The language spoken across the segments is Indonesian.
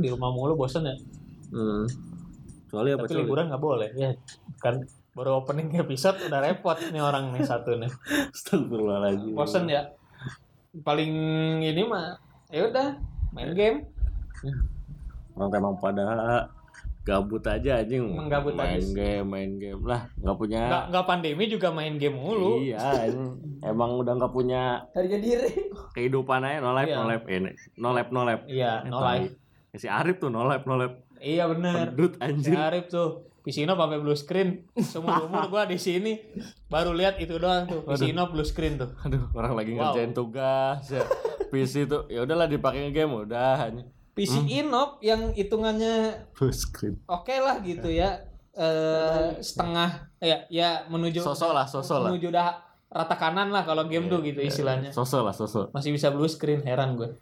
di rumah mulu bosen ya. Hmm. Apa Tapi cuy? liburan nggak boleh ya. Kan baru opening episode udah repot nih orang nih satu nih. Astagfirullahaladzim. Bosen ya. Paling ini mah ya udah main game. Orang emang pada gabut aja anjing. Menggabut main aja. game, main game lah. Nggak punya. Nggak nggak pandemi juga main game mulu. Iya, emang udah nggak punya Harga diri. kehidupan aja no life, Iya. no life ini. No life, no life. Iya, no life. Si Arif tuh no life, no life. Iya bener. Pendut Si anjir. Arif tuh Pisino pakai blue screen. Seumur umur gua di sini baru lihat itu doang tuh. Pisino blue screen tuh. Aduh, orang lagi Wow. ngerjain tugas ya. PC tuh ya udahlah dipakai game udah hanya PC Inop yang hitungannya full screen. oke lah gitu ya. Eh setengah ya ya menuju Sosok lah, sosok lah. menuju udah rata kanan lah kalau game tuh gitu istilahnya. Sosok lah, sosok. Masih bisa blue screen, heran gue.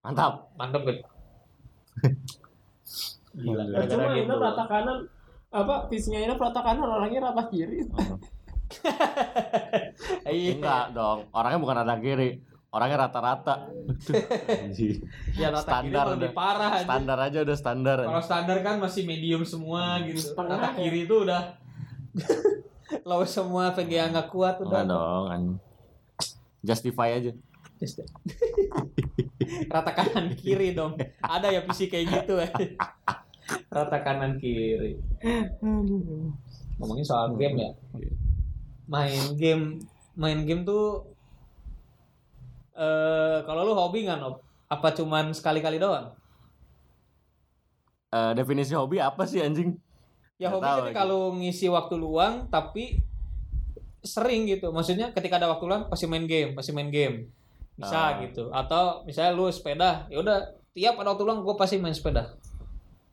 Mantap. Mantep gue. Gila, gara-gara Cuma ini rata kanan apa visinya ini rata kanan orangnya rata kiri. Iya. Enggak dong, orangnya bukan rata kiri. Orangnya rata-rata. Ya rata Standar kiri lebih parah aja. Standar aja udah standar. Kalau standar kan masih medium semua gitu. Setengah Rata ya. kiri itu udah Lalu semua VGA nggak kuat Enggak udah. dong. anjing. Justify aja. Rata kanan kiri dong. Ada ya PC kayak gitu ya. Rata kanan kiri. Ngomongin soal game ya. Main game, main game tuh eh kalau lu hobi nggak Nob? Apa cuman sekali-kali doang? Eh, definisi hobi apa sih anjing? Ya hobi tahu lagi. kalau ngisi waktu luang tapi sering gitu. Maksudnya ketika ada waktu luang pasti main game, pasti main game. Bisa Ah. gitu. Atau misalnya lu sepeda, ya udah tiap ada waktu luang gue pasti main sepeda.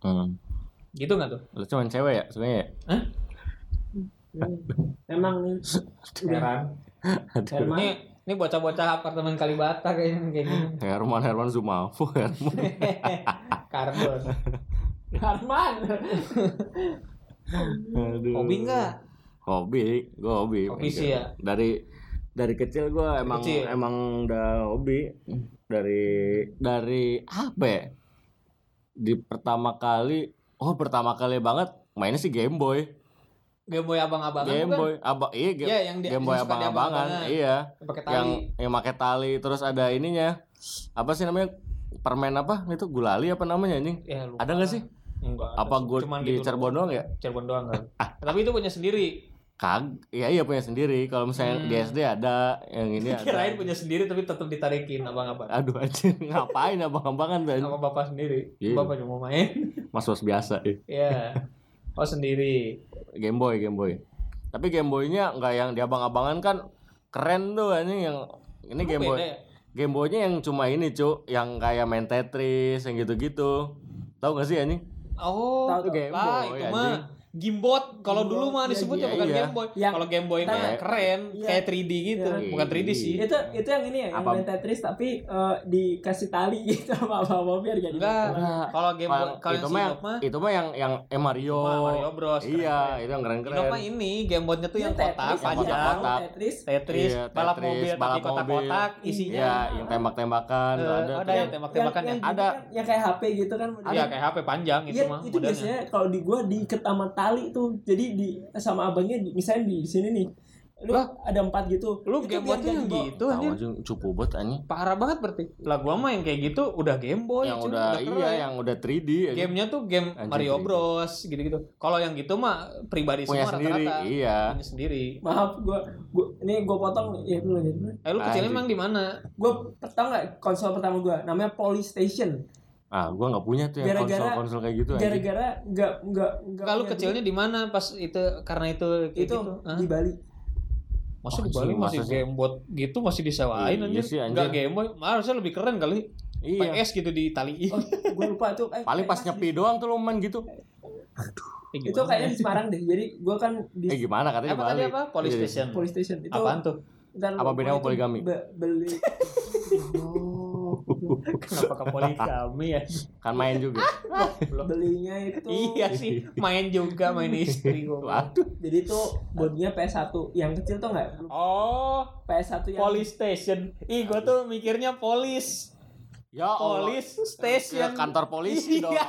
Hmm. Gitu nggak tuh? Lu cuman cewek ya sebenarnya ya? Emang nih Heran. Aduh. Herman. Ini ini bocah-bocah apartemen Kalibata kayaknya kayak gini. Herman Herman Zumafo Herman. Karbon. Arman. Aduh. Hobi nggak? Hobi, gue hobi. Hobi sih ya. Dari dari kecil gue emang kecil. emang udah hobi dari dari apa ya? Di pertama kali, oh pertama kali banget mainnya sih Game Boy. Game Boy abang-abangan Game? Boy, abang, iya game, Iya, yang di- Game Boy abang-abangan, abang-abangan. iya. Yang pakai tali. Yang yang pakai tali, terus ada ininya. Apa sih namanya? Permen apa? Itu gulali apa namanya anjing? Ya, lupa Ada nggak sih? Enggak. Apa gue di gitu Cirebon doang ya? Cirebon doang kan. Tapi itu punya sendiri. Kag, iya iya punya sendiri. Kalau misalnya Hmm. di SD ada, yang ini ada. Kirain punya sendiri tapi tetap ditarikin abang-abang. Aduh anjing, ngapain abang-abangan tuh? anjing? Sama bapak sendiri. Iya. Bapak cuma main. Mas-mas biasa eh. Iya. Oh sendiri. Game Boy, Game Boy. Tapi Game Boy-nya nggak yang di abang-abangan kan keren tuh anjing yang ini Game Boy. Ya? Game Boy-nya yang cuma ini, Cuk, yang kayak main Tetris yang gitu-gitu. Tahu gak sih anjing? Oh, Tahu tuh. Game lah Boy, itu mah Gimbot. Kalau dulu mah Iya, disebutnya iya, bukan iya. Game Boy. Yang- Kalau Game Boy mah Iya. keren, Iya. kayak 3D gitu. Iya. Bukan 3D sih. itu itu yang ini ya yang main Tetris tapi eh, dikasih tali gitu apa apa biar jadi Enggak. Kalau Game Boy, kalau itu mah itu mah yang yang eh, Mario. Mario Bros. Iya, keren-keren. itu yang keren-keren. Sinop mah ini Game Boy-nya tuh yang kotak Tetris, panjang. Tetris Tetris, Iya, balap mobil balap tapi kotak-kotak isinya. Iya, yang tembak-tembakan Eh, tuh ada. ada yang tembak-tembakan yang, ya. gitu Ada. kan, yang kayak HP gitu kan Iya kayak HP panjang itu Iya, mah itu biasanya kalau di gua diikat sama tali tuh. Jadi di sama abangnya di- misalnya di sini nih. Lu Lah, ada empat gitu. Lu Game Boy-nya jadi yang gitu anjir. anjing cupu banget anjing. Parah banget berarti. Lah gua mah yang kayak gitu udah Game Boy yang cuy, udah keren. iya yang udah 3D anjing. Gamenya tuh game Anjing, Mario 3D. Bros gitu-gitu. Kalau yang gitu mah pribadi punya semua sendiri. rata-rata. Iya. Punya sendiri. Maaf gua gua ini gua potong. Ya dulu aja. Eh lu kecilnya emang di mana? Gua tau nggak konsol pertama gua namanya Polystation. Ah, gua nggak punya tuh yang Gara-gara- konsol-konsol kayak gitu. Gara-gara nggak nggak nggak Kalau kecilnya di mana pas itu karena itu itu gitu? Di Bali. Masa di Anjing, Bali masih game buat gitu masih disewain Iya anjir. sih, anjir. Enggak Game Boy, harusnya lebih keren kali. Iya. PS gitu di tali. Oh, gua lupa tuh. Eh, Paling pas nyepi doang tuh lu main gitu. Eh, Itu kayaknya di Semarang deh. Jadi gua kan di Eh gimana katanya apa di tadi Bali? apa? Police. Station. Polystation itu Apaan tuh? Ntar Apa itu poligami? be- beli Oh, Kenapa ke poligami ya? Kan main juga. belinya itu Iya sih, main juga main istri gua. Waduh. jadi itu bodinya PS1 yang kecil tuh nggak Oh, PS1 yang Police Station. Ih, gua tuh mikirnya polis. Ya Allah. Police Ke station. kantor polisi dong. Iya.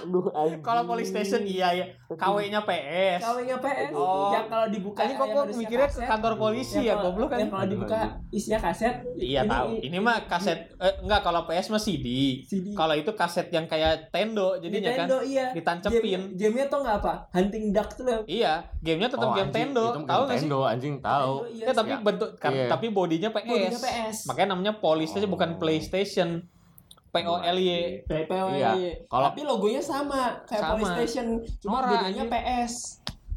Aduh, anjing. Kalau police station iya ya. KW-nya PS. KW-nya PS. Oh. Yang kalau dibuka Ini kok kok mikirnya ke kantor polisi ya kalau- goblok kan. Yang kalau dibuka isinya kaset. Iya tahu. Ini mah kaset eh, enggak kalau PS mah CD. CD. Kalau itu kaset yang kayak Tendo jadinya kan. Nintendo iya. ditancepin. Game- Game-nya tuh nggak apa? Hunting Duck tuh loh. Iya, gamenya tetap Oh, game anjing, Tendo. Tahu nggak sih? Nintendo anjing tahu. Iya. Ya, tapi Ya. bentuk kan, Iya. tapi bodinya PS. Bodinya PS. Makanya namanya station Oh. bukan PlayStation. P O L Y. PPW. Iya. Kalau- Tapi logonya sama kayak Sama. PlayStation, cuma Norak, bedanya. PS.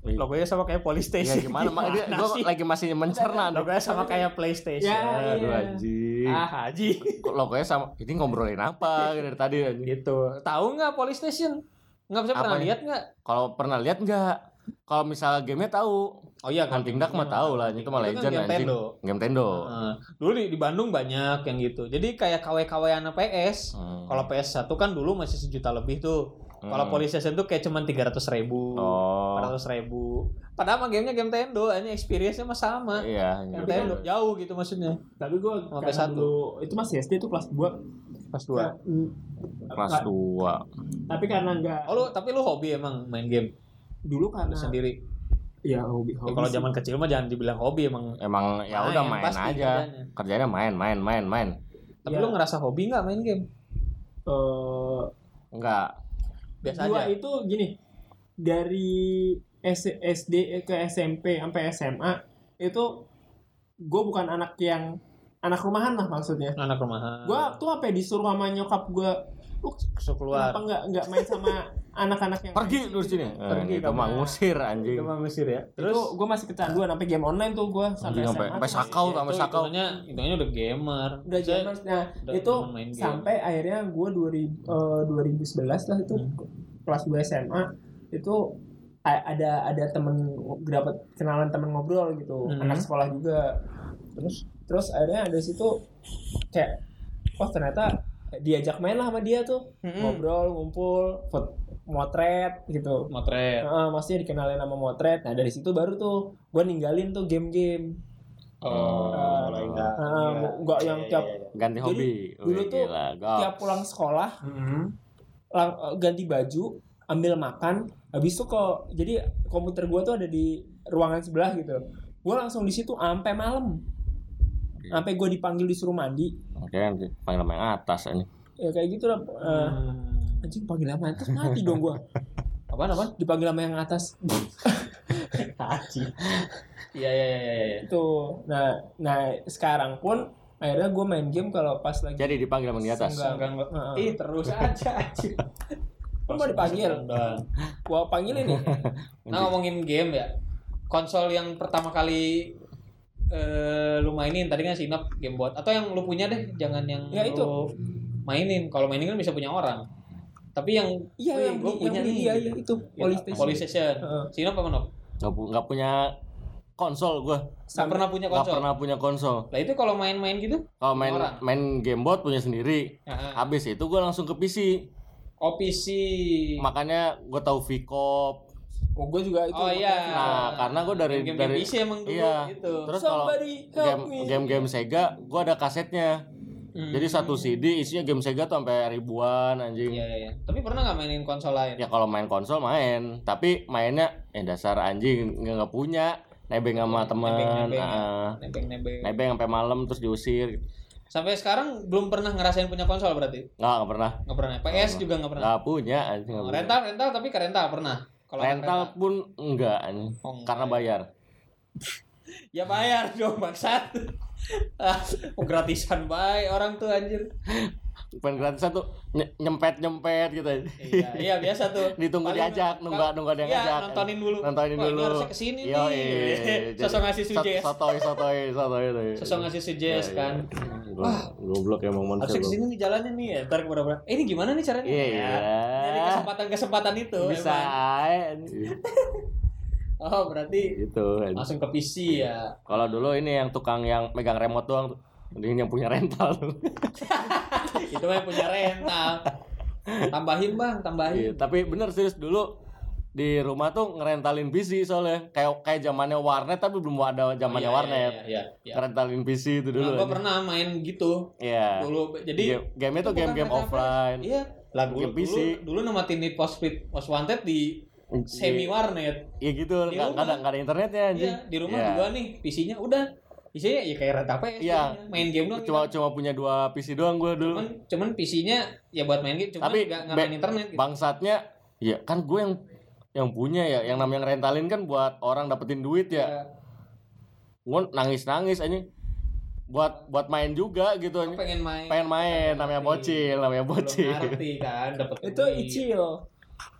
Logonya sama kayak Police Iya Station. gimana mak gua sih? lagi masih mencerna. Logonya sama kayak PlayStation. Ya, Aduh iya. anjing. Ah, Haji. Kok logonya sama ini ngobrolin apa dari tadi anjing. gitu. Tahu nggak Police Station? Nggak bisa pernah lihat nggak? Kalau pernah lihat enggak? Kalau misalnya gamenya tahu. Oh iya, Hunting Duck mah tahu lah, itu mah Itu kan legend game anjing. Tendo. Game Tendo. Nah, dulu di, di Bandung banyak yang gitu. Jadi kayak KW-KW anak PS. Hmm. Kalau PS1 kan dulu masih sejuta lebih tuh. Kalau Hmm. Police Station tuh kayak cuman 300 ribu. Oh. 400 ribu. Padahal mah gamenya game Tendo, ini experience-nya mah sama. Iya, Game gitu. Tendo jauh gitu maksudnya. Tapi gue Sama karena PS1. dulu itu masih SD tuh kelas 2 Pas dua. Kelas 2. Tapi karena enggak Oh lu tapi lu hobi emang main game dulu karena sendiri. Ya hobi Ya, hobi. kalau zaman kecil mah jangan dibilang hobi emang. Emang ya udah main pasti aja. kerjanya. Kerjanya main, main, main, main. Tapi Ya. lu ngerasa hobi nggak main game? Eh, Enggak. Biasa gua aja. itu gini dari S- SD ke SMP sampai SMA itu gue bukan anak yang anak rumahan lah maksudnya Anak rumahan. gue tuh apa ya, disuruh sama nyokap gue lu keluar. kenapa nggak nggak main sama anak-anak yang Pergi lu sih? sini. Pergi Eh, itu mah ngusir anjing. Itu mah Mesir ya. terus gue masih kecanduan sampai game online tuh gue sampai sampai- sampai tuh sakau Ya, sampai sakau. hitungannya hitungannya udah gamer. udah Saya- gamers nah udah itu sampai akhirnya gue 2000 eh, 2011 lah itu kelas 2 SMA itu ada ada temen dapat kenalan temen ngobrol gitu Mhm. anak sekolah juga terus terus akhirnya dari situ kayak oh ternyata diajak main lah sama dia tuh Mm-mm. ngobrol ngumpul foto motret gitu Motret. Heeh, maksudnya dikenalin sama motret nah dari situ baru tuh gue ninggalin tuh game-game Oh, Ah, mulai ah, enggak. nggak yang tiap Ganti Jadi, hobi. dulu Wih, tuh gila, tiap pulang sekolah Hmm. lang- eh, ganti baju ambil makan habis itu kok jadi komputer gua tuh ada di ruangan sebelah gitu gua langsung di situ sampai malam sampai gua dipanggil disuruh mandi Oke, nanti panggil nama yang atas ini. ya kayak gitu lah eh, Hmm. anjing panggil sama atas mati dong gua Apaan apaan? dipanggil sama yang atas Haji. Iya iya iya iya. iya. itu nah nah sekarang pun akhirnya gua main game kalau pas lagi Jadi dipanggil sama di atas. Enggak. Heeh. Ih, terus aja aja. Lu mau dipanggil? Gua panggilin nih Nah, ngomongin game ya. Konsol yang pertama kali eh lu mainin tadi kan Sinop game buat atau yang lu punya deh, jangan yang Ya, itu. lu mainin. Kalau mainin kan bisa punya orang. Tapi yang iya Wih, yang beli, punya yang nih. iya iya itu ya, police station Police Station. Heeh. Sinop apa Nop? Nggak, nggak punya konsol gua. Nggak pernah punya Nggak konsol. pernah punya konsol. Lah itu kalau main-main gitu? Kalau main Orang. main gamebot punya sendiri. Heeh. Habis itu gua langsung ke PC. Oh PC. Makanya gua tahu Vicop. Oh gua juga itu Oh iya. Nah, karena gua dari game, dari PC emang dulu iya. gitu. Terus kalau game game-game Sega gua ada kasetnya. Hmm. Jadi satu CD isinya game Sega tuh sampai ribuan anjing. Iya, iya, iya. Tapi pernah nggak mainin konsol lain? Ya kalau main konsol main, tapi mainnya eh dasar anjing nggak nggak punya, nebeng sama teman, Nebeng-nebeng ya. ah, Nebeng-nebeng. nebeng sampai malam terus diusir. Sampai sekarang belum pernah ngerasain punya konsol berarti? Nggak nggak pernah, Nggak pernah. PS juga nggak pernah. nggak punya anjing nggak Oh, punya. rental, rental tapi ke rental pernah. Kalau Rental pun enggak anjing, Oh, enggak, karena ya. bayar. Ya bayar dong bangsat. ah, gratisan bay orang tuh anjir. Gratisan tuh ny- nyempet nyempet gitu. Iya, iya biasa tuh. Ditunggu Paling- diajak, nunggu nunggu ada yang Iya, ngajak. nontonin dulu. Nontonin Wah, dulu. harusnya ke sini Yo, nih. iya. Sosok ngasih suggest. Sotoy sotoy sotoy sotoy. Sosok ngasih suggest Iya, kan. iya. Gua- Goblok emang manusia. Harusnya gua. ke sini nih jalannya nih ya. Ntar kepada eh, ini gimana nih caranya? Iya. Ya, Dari kesempatan-kesempatan itu. Bisa. Oh, berarti gitu langsung ke PC ya. kalau dulu ini yang tukang yang megang remote doang tuh ini yang punya rental itu mah punya rental tambahin bang Iya, tambahin tapi bener serius dulu di rumah tuh ngerentalin PC soalnya kayak kayak zamannya warnet tapi belum ada zamannya Oh, iya, warnet. Iya, iya, iya. Ngerentalin PC itu Nah, dulu. gua anjing. pernah main gitu Iya. dulu. Jadi Game- game-nya tuh itu game-game offline. Iya. Lah dulu, Game PC. dulu, dulu namatin Need for Speed Most Wanted di semi warnet. Iya gitu, Di nggak ada nggak ada internetnya anjing. Iya, di rumah Iya. juga nih PC-nya udah isinya ya kayak rental PS Iya. jadinya. main game doang. Cuma gitu. cuma punya dua PC doang gue dulu. cuman cuman PC-nya ya buat main game, cuman Tapi nggak main internet gitu. Bangsatnya, ya kan gue yang yang punya ya, yang namanya rentalin kan buat orang dapetin duit ya. Ya, Gue nangis nangis anjing. Buat buat main juga gitu anjing. pengen main. Pengen main, namanya bocil, namanya Belum bocil. ngerti kan, dapet Itu icil.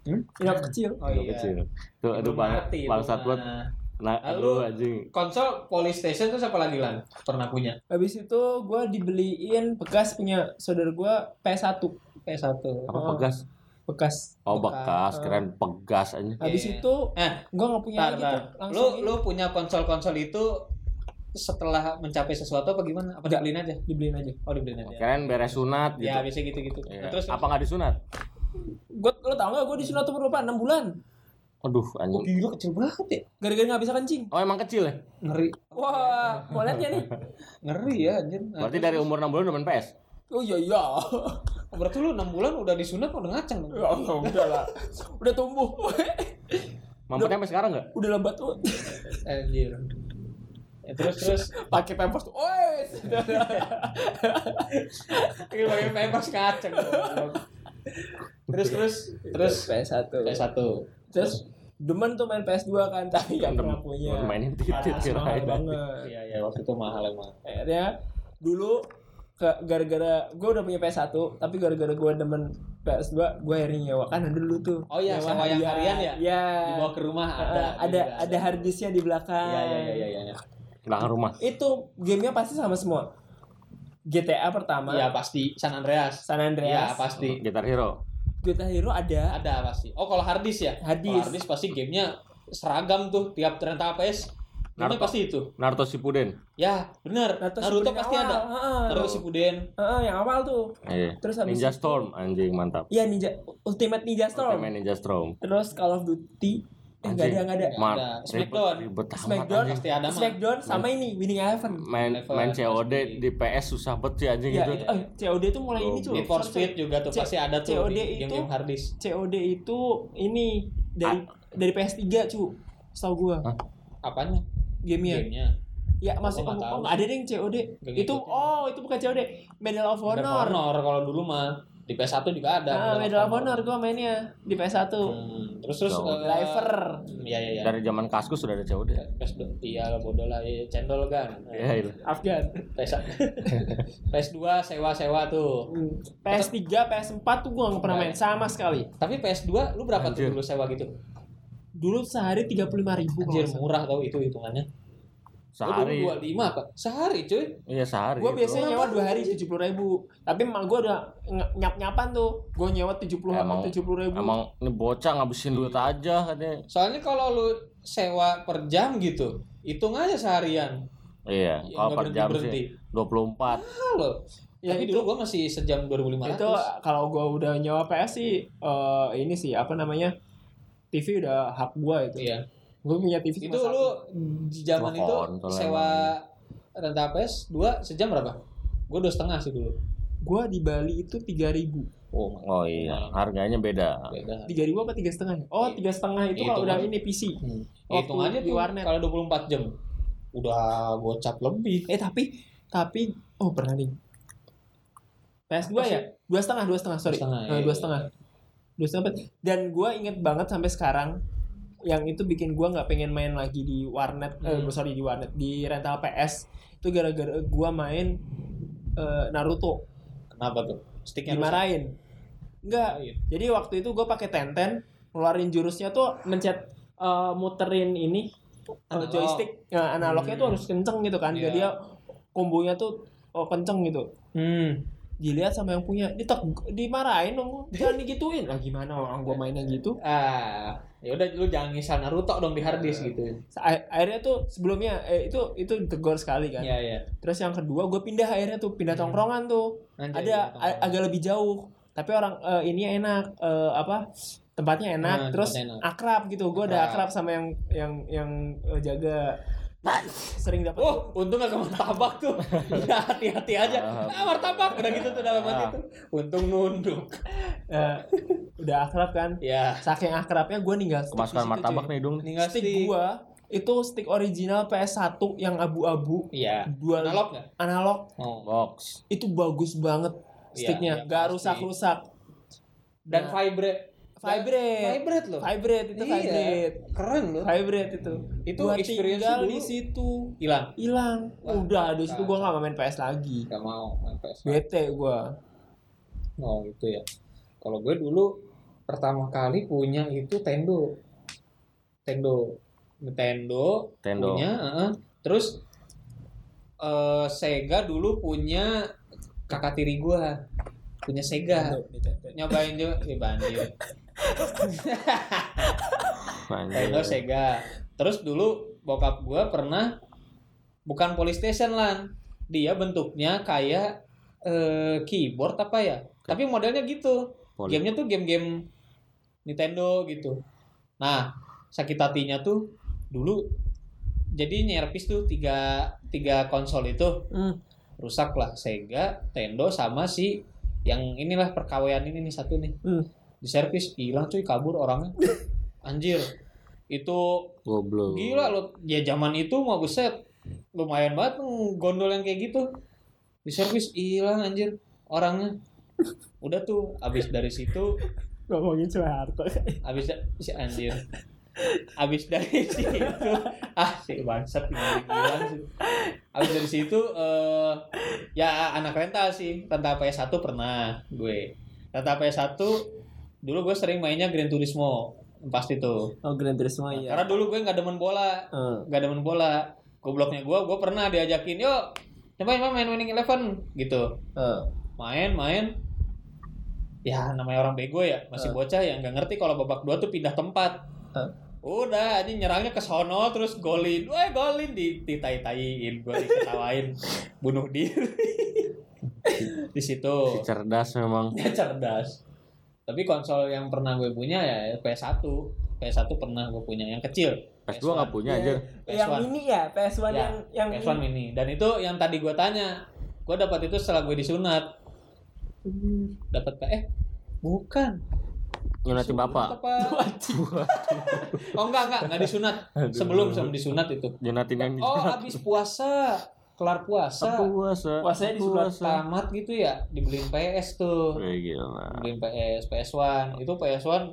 Hmm? Kecil. Oh iya. Kecil. Tuh aduh Belum bang, ngerti itu bangsat buat nah Lalu- aduh anjing. Konsol PlayStation tuh siapa lagi lan? Pernah punya? Habis itu gue dibeliin bekas punya saudara gue PS1. PS1. Apa Oh. pegas? Bekas. Oh Bekas. bekas, keren pegas anjing. Habis Iya. itu Eh, gue nggak punya lagi tuh. Lu Langsung lu punya konsol-konsol itu setelah mencapai sesuatu apa gimana? Apa Enggak. dibeliin aja? dibeliin aja. Oh, dibeliin aja. Keren beres sunat gitu. Ya, biasa gitu-gitu. Iya. Nah, terus apa nggak disunat? Gue lo tau gak gue disunat umur berapa? 6 bulan. Aduh Oh, anjing. gila kecil banget ya. Gara-gara nggak bisa kencing. Oh emang kecil ya? Ngeri. Wah, lihat ya nih? Ngeri ya anjir. Nah, Berarti dari umur 6 bulan udah main PS? Oh iya iya. berarti lu 6 bulan udah disunat udah ngacang dong. Ya Allah, udah lah. Udah tumbuh. Mampu sampai sekarang nggak? udah lambat tuh. Anjir. Ya, terus terus Pakai pampers tuh. Ini pakai pampers ngacang. dong. terus terus terus PS1. PS1. Terus demen tuh main PS2 kan tapi gak pernah punya. Mainin titit mahal kirain. banget. Iya, iya waktu itu mahal emang. akhirnya dulu ke gara-gara gue udah punya PS1 tapi gara-gara gue demen PS2 gue akhirnya nyewa kan ada dulu tuh Oh iya, sewa yang harian. ya? Iya. Dibawa ke rumah Uh, ada. ada ada hard disknya di belakang Iya, iya, iya, iya, iya. Belakang rumah. itu gamenya pasti sama semua GTA pertama Iya, pasti San Andreas. San Iya, Andreas pasti. Gitar Hero. GTA Hero ada Ada pasti. Oh, kalau hard disk ya? Hard Kalau disk. hard disk pasti gamenya seragam tuh tiap rental PS. Ini Naruto. pasti itu. Naruto Shippuden. Ya, bener. Naruto, Shippuden pasti awal. ada. Heeh. Naruto Shippuden. Heeh, yang awal tuh Iya. terus habis Ninja itu- Storm anjing mantap. Iya Ninja Ultimate Ninja Storm Ultimate Ninja Storm. terus Call of Duty eh nggak ada nggak ada ribet, Smackdown. ribet amat Smackdown. Pasti ada mah. Smackdown sama ini Winning Eleven Main main. COD di PS susah banget sih anjing Iya itu. itu eh, COD tuh mulai ini cuy. Need for Speed juga tuh C- pasti ada tuh COD di itu- game-game hard disk. COD itu ini dari dari PS3 cu. Setahu gua Hah? Apanya? gamenya. Game-nya. Ya masih oh, nggak oh, ada yang COD. Nggak Itu oh itu bukan COD. Medal of Medal of Honor. Honor kalau dulu mah di PS1 juga ada. Ah, Medal of Honor gua mainnya di PS1. Hmm, terus terus eh, Driver. Iya iya iya. Dari zaman Kaskus sudah ada COD. PS iya bodoh lah ya cendol kan. Iya, iya. Afgan. PS PS2 sewa-sewa tuh. Hmm. PS3, PS4 tuh gua nggak pernah main sama sekali. Tapi PS2 lu berapa Anjir. tuh dulu sewa gitu? Dulu sehari 35.000 ribu Anjir murah tau itu hitungannya. Sehari. Dulu 25 apa? Sehari cuy. Iya sehari. Gue biasanya nyewa dua hari tujuh puluh ribu, tapi emak gue udah nyap nyapan tuh, gue nyewa tujuh puluh Emang- tujuh puluh ribu. Emang ini bocah ngabisin duit aja katanya. Soalnya kalau lu sewa per jam gitu, hitung aja seharian. Iya, Ya, kalau per jam berhenti-berhenti. sih 24. Halo. Ya, Tapi itu- dulu gua masih sejam 2500. itu kalau gue udah nyewa PS sih, eh, ini sih apa namanya, TV udah hak gue itu. Iya. Gue punya TV Itu lu di zaman itu sewa rental PS 2 sejam berapa? Gue dua setengah sih dulu. Gue di Bali itu tiga ribu, Oh, Oh iya, harganya beda. beda. tiga ribu apa tiga setengah? Oh Iya. tiga setengah itu kalau udah ini PC. Hmm. Hitung aja di tuh warnet. kalau 24 jam. Udah gocap lebih. Eh tapi tapi oh pernah nih. PS 2 ya? Dua setengah, dua setengah, sorry. Dua setengah, Eh, iya, dua iya. setengah. Dua setengah. Dan gue inget banget sampai sekarang yang itu bikin gue nggak pengen main lagi di warnet, eh Hmm. sorry di warnet, di rental PS itu gara-gara gue main eh, Naruto Kenapa tuh? Sticknya dimarahin. Enggak. Oh, iya. Jadi waktu itu gue pakai tenten, ngeluarin jurusnya tuh mencet eh, muterin ini eh, Analog. joystick, Nah, analognya tuh Hmm. harus kenceng gitu kan, biar Iya. dia kombonya tuh oh, kenceng gitu. Hmm. Dilihat sama yang punya, ditek, dimarahin dong, jangan digituin. Lah gimana orang gue mainnya gitu? Ah, ya udah lu jangan ngisal Naruto dong di hard disk gitu. A- Akhirnya tuh sebelumnya eh, itu itu ditegur sekali kan. Iya, iya. Terus yang kedua gue pindah akhirnya tuh pindah tongkrongan tuh. Anjay, Ada gitu. a- agak lebih jauh, tapi orang eh, ini enak eh, apa? tempatnya enak Nah, terus enak. akrab gitu gue udah Akrab. sama yang yang yang eh, jaga sering dapat Oh, untung gak ke martabak tuh. Udah hati-hati aja. Ah, martabak udah gitu tuh dalam hati Ah. tuh. Untung nunduk. eh, udah akrab kan Ya. saking akrabnya gue ninggal Kemasukan martabak nih dong. Tinggal stick stick. gua itu stick original PS1 yang abu-abu Iya. dua Analog nggak? analog Oh. Box. itu bagus banget Iya, sticknya iya, gak rusak-rusak Dan Nah. vibrate. Vibrate Vibrate loh. vibrate itu Iya. vibrate Keren loh. vibrate itu Itu gua experience tinggal dulu. di situ Hilang. hilang udah di situ gua kacau. nggak main PS lagi Gak mau main PS. bete gua Oh gitu ya. Kalau gue dulu pertama kali punya itu Tendo. Tendo. Nintendo, Nintendo. punya, heeh. terus eh Sega dulu punya kakak tiri gua punya Sega nyobain juga banjir Nintendo. Sega. Terus dulu bokap gua pernah bukan PlayStation lan. Dia bentuknya kayak eh, keyboard apa ya? Tapi modelnya gitu. Poli- gamenya tuh game-game Nintendo gitu. Nah sakit hatinya tuh dulu jadi nyerpis tuh tiga tiga konsol itu. Hmm. rusak lah Sega, Nintendo sama si yang inilah perkawian ini nih satu nih. Hmm. Di servis hilang cuy kabur orangnya. Anjir. Itu Goblok. gila lo ya zaman itu mau buset lumayan banget gondol yang kayak gitu. Di servis hilang anjir orangnya. Udah tuh abis dari situ ngomongin Soeharto abis si anjir. Abis dari situ ah si bangsat bilang sih. Abis dari situ eh ya anak rental sih. Rental PS1 pernah gue. Rental PS1 dulu gue sering mainnya Gran Turismo pasti tuh oh Gran Turismo iya. Karena dulu gue nggak demen bola. Eh, nggak demen bola. Gobloknya gue gue pernah diajakin yuk coba main main winning eleven gitu. Eh. main main. Ya namanya orang bego ya masih Eh. bocah yang nggak ngerti kalau babak dua tuh pindah tempat. Eh. udah aja nyerangnya ke sono terus golin. Wah golin di ditai-taiin gue diketawain. Bunuh diri. Di situ. Si cerdas memang. dia cerdas tapi konsol yang pernah gue punya ya PS1 PS1 pernah gue punya yang kecil. PS2 nggak punya aja. yang PS1. ini ya PS1 Ya, yang yang PS1 mini. dan itu yang tadi gue tanya gue dapat itu setelah gue disunat. Dapat eh bukan. Nyunati Sunat bapak. apa? oh enggak enggak enggak disunat. Sebelum sebelum disunat itu. Nyunatin yang oh habis puasa kelar puasa. Puasa. Puasanya disunat. tamat gitu ya dibeliin PS tuh. Kayak gila. beliin PS PS1 itu PS1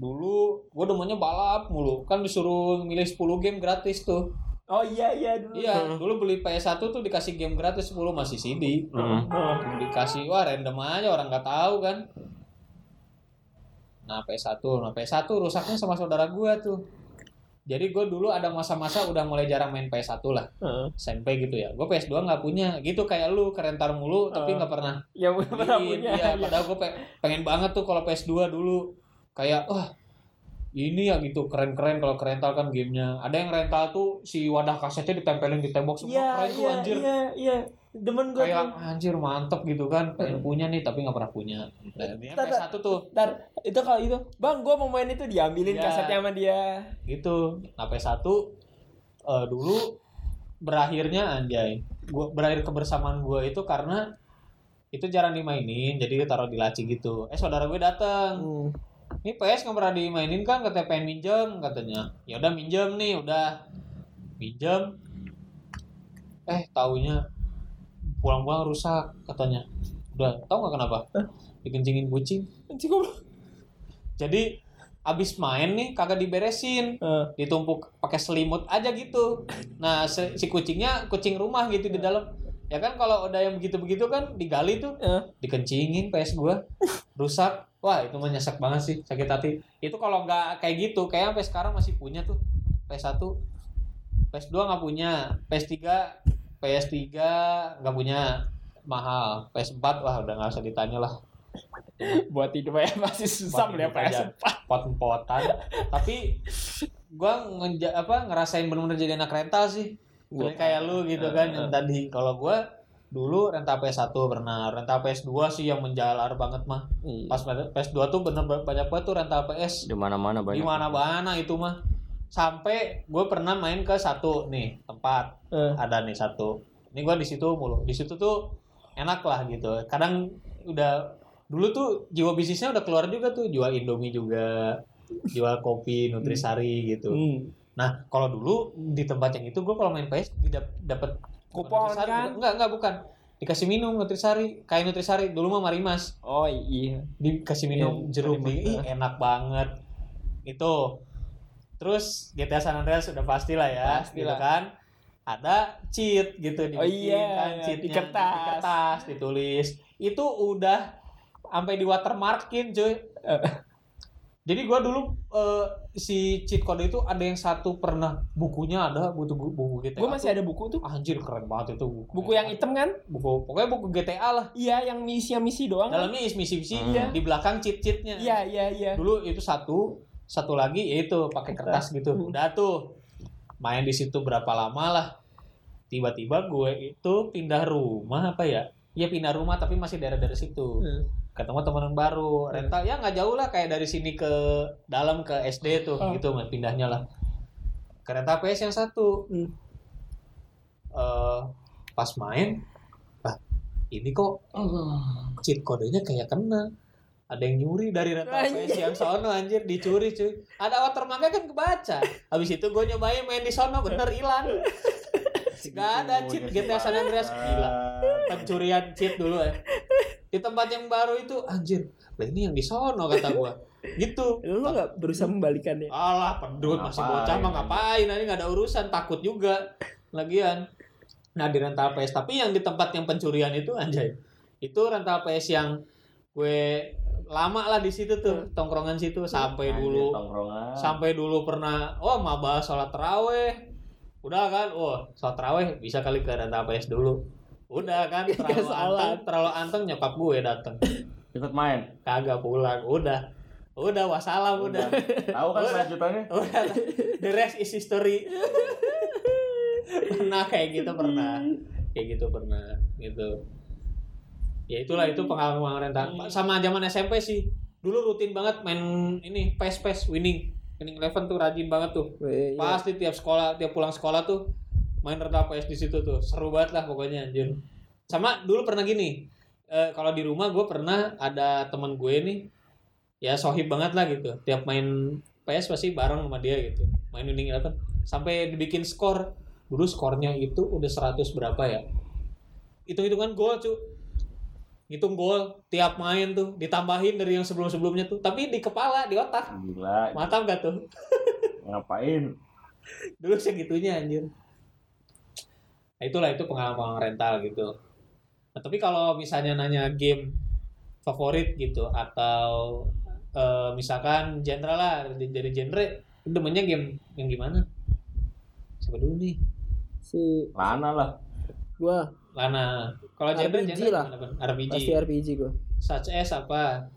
dulu gue demennya balap mulu. Kan disuruh milih 10 game gratis tuh. Oh iya iya dulu. Iya dulu beli PS1 tuh dikasih game gratis 10 masih CD Hmm. Dikasih wah random aja orang nggak tahu kan. Nah PS1 nah PS1 rusaknya sama saudara gua tuh jadi gue dulu ada masa-masa udah mulai jarang main PS1 lah. Heeh. SMP gitu ya. Gue PS2 nggak punya. Gitu kayak lu kerentar mulu tapi nggak pernah yang udah pernah punya. Iya, iya. padahal gue pengen banget tuh kalau PS2 dulu. Kayak wah ini ya gitu. Keren-keren kalau kerental kan gamenya. Ada yang rental tuh si wadah kasetnya ditempelin di tembok semua. Iya keren tuh iya anjir. iya iya demen gue kayak anjir mantep gitu kan. Pengen punya nih tapi nggak pernah punya. Nah, PS1 tuh. Ntar, itu kalau itu bang gue mau main itu diambilin Iya. kasetnya sama dia. Gitu. Nah PS1 eh, dulu berakhirnya anjay gua berakhir kebersamaan gue itu karena itu jarang dimainin jadi ditaruh di laci gitu. Eh saudara gue datang Hmm. ini PS nggak pernah dimainin kan katanya pengen minjem katanya. Ya udah minjem nih udah. Minjem? Eh taunya pulang-pulang rusak katanya. Udah tau nggak kenapa? Dikencingin kucing. Jadi abis main nih kagak diberesin. Ditumpuk pakai selimut aja gitu. Nah si kucingnya kucing rumah gitu di dalam. Ya kan kalau udah yang begitu-begitu kan digali tuh. Dikencingin PS gua. Rusak. Wah itu menyesek banget sih sakit hati. Itu kalau nggak kayak gitu kayak sampai sekarang masih punya tuh. PS1 PS2 nggak punya. PS3 PS3 nggak punya mahal PS4 wah udah nggak usah ditanya lah buat hidup ya masih susah beli hidup aja. PS4 pot-potan tapi gua ngeja apa ngerasain bener-bener jadi anak rental sih Bener kayak lu gitu kan yang tadi kalau gua dulu rental PS1 pernah, rental PS2 sih yang menjalar banget mah. Iya. Pas PS2 tuh bener banyak banget tuh rental PS Di mana-mana banyak. di mana-mana itu mah. Sampai gue pernah main ke satu nih tempat Eh. ada nih satu. Ini gue di situ mulu. Di situ tuh enak lah gitu. Kadang udah dulu tuh jiwa bisnisnya udah keluar juga tuh jual Indomie juga, jual kopi, nutrisari gitu. Hmm. Nah, kalau dulu di tempat yang itu gue kalau main PS tidak dapat Kupon, Nutrisari, kan? Enggak, enggak bukan. Dikasih minum Nutrisari, kayak Nutrisari dulu mah Marimas. Oh iya. Dikasih minum Iya, jeruk Marimas. di, ih, enak banget. Itu. Terus GTA San Andreas sudah pasti lah ya, Pasti gitu kan. Ada cheat gitu dibikin Oh iya, kan di cheatnya, kertas. di kertas ditulis. Itu udah sampai di watermarkin cuy. Jadi gua dulu eh, si cheat code itu ada yang satu pernah bukunya ada buku buku GTA. Gue masih ada buku tuh. Anjir keren banget itu buku. Buku yang hitam kan? buku pokoknya buku GTA lah. Iya, yang misi misi doang. kan? Dalamnya isi misi Hmm. di belakang cheat-cheatnya. Iya, iya, iya. Dulu itu satu, satu lagi yaitu pakai kertas gitu. Hmm. Udah tuh main di situ berapa lama lah. Tiba-tiba gue itu pindah rumah apa ya? Iya pindah rumah tapi masih daerah-daerah situ. Hmm. Ketemu teman baru, rental ya nggak jauh lah kayak dari sini ke dalam ke SD tuh Oh. gitu pindahnya lah. Kereta PS yang satu. Hmm. Eh, pas main, lah ini kok cheat kodenya kayak kena. Ada yang nyuri dari rental. PS yang sono anjir dicuri cuy. Ada watermarknya kan kebaca. Habis itu gue nyobain main di sono bener hilang. Gak ada cheat GTA San Andreas gila. Pencurian cheat dulu ya. Di tempat yang baru itu anjir. Lah ini yang di sono kata gua. Gitu. Lu nggak berusaha membalikannya? Alah, pedut masih bocah mah ngapain? Nanti nggak ada urusan, takut juga. Lagian. Nah, di rental PS tapi yang di tempat yang pencurian itu anjay. Itu rental PS yang gue lama lah di situ tuh, tongkrongan situ sampai dulu. Tongkrongan. sampai dulu pernah oh maba sholat teraweh udah kan oh sholat teraweh bisa kali ke rental PS dulu. Udah kan terlalu salah. anteng terlalu anteng nyokap gue dateng. Ikut main. kagak pulang udah. Udah wassalam udah. Tahu kan Udah. selanjutannya? udah. The rest is history. Pernah kayak gitu pernah. Kayak gitu pernah gitu ya itulah itu pengalaman rental sama zaman SMP sih. Dulu rutin banget main ini PES PES winning. Winning eleven tuh rajin banget tuh. Iya. pasti tiap sekolah tiap pulang sekolah tuh main rental PS di situ tuh. Seru banget lah pokoknya anjir. Sama dulu pernah gini eh, kalau di rumah gue pernah ada teman gue nih ya sohib banget lah gitu. Tiap main PS pasti bareng sama dia gitu. Main winning eleven. Sampai dibikin skor. Dulu skornya itu udah 100 berapa ya? Hitung hitungan gol cu hitung gol tiap main tuh ditambahin dari yang sebelum sebelumnya tuh. Tapi di kepala di otak. Gila. mantap gak tuh? Ngapain? dulu segitunya anjir. Nah, itulah itu pengalaman rental gitu. Nah, tapi kalau misalnya nanya game favorit gitu atau eh, misalkan genre lah dari dari genre demennya game yang gimana? Siapa dulu nih? Si Lana lah. gua Lana kalau genre RPG genre lah. RPG pasti RPG gua. such as apa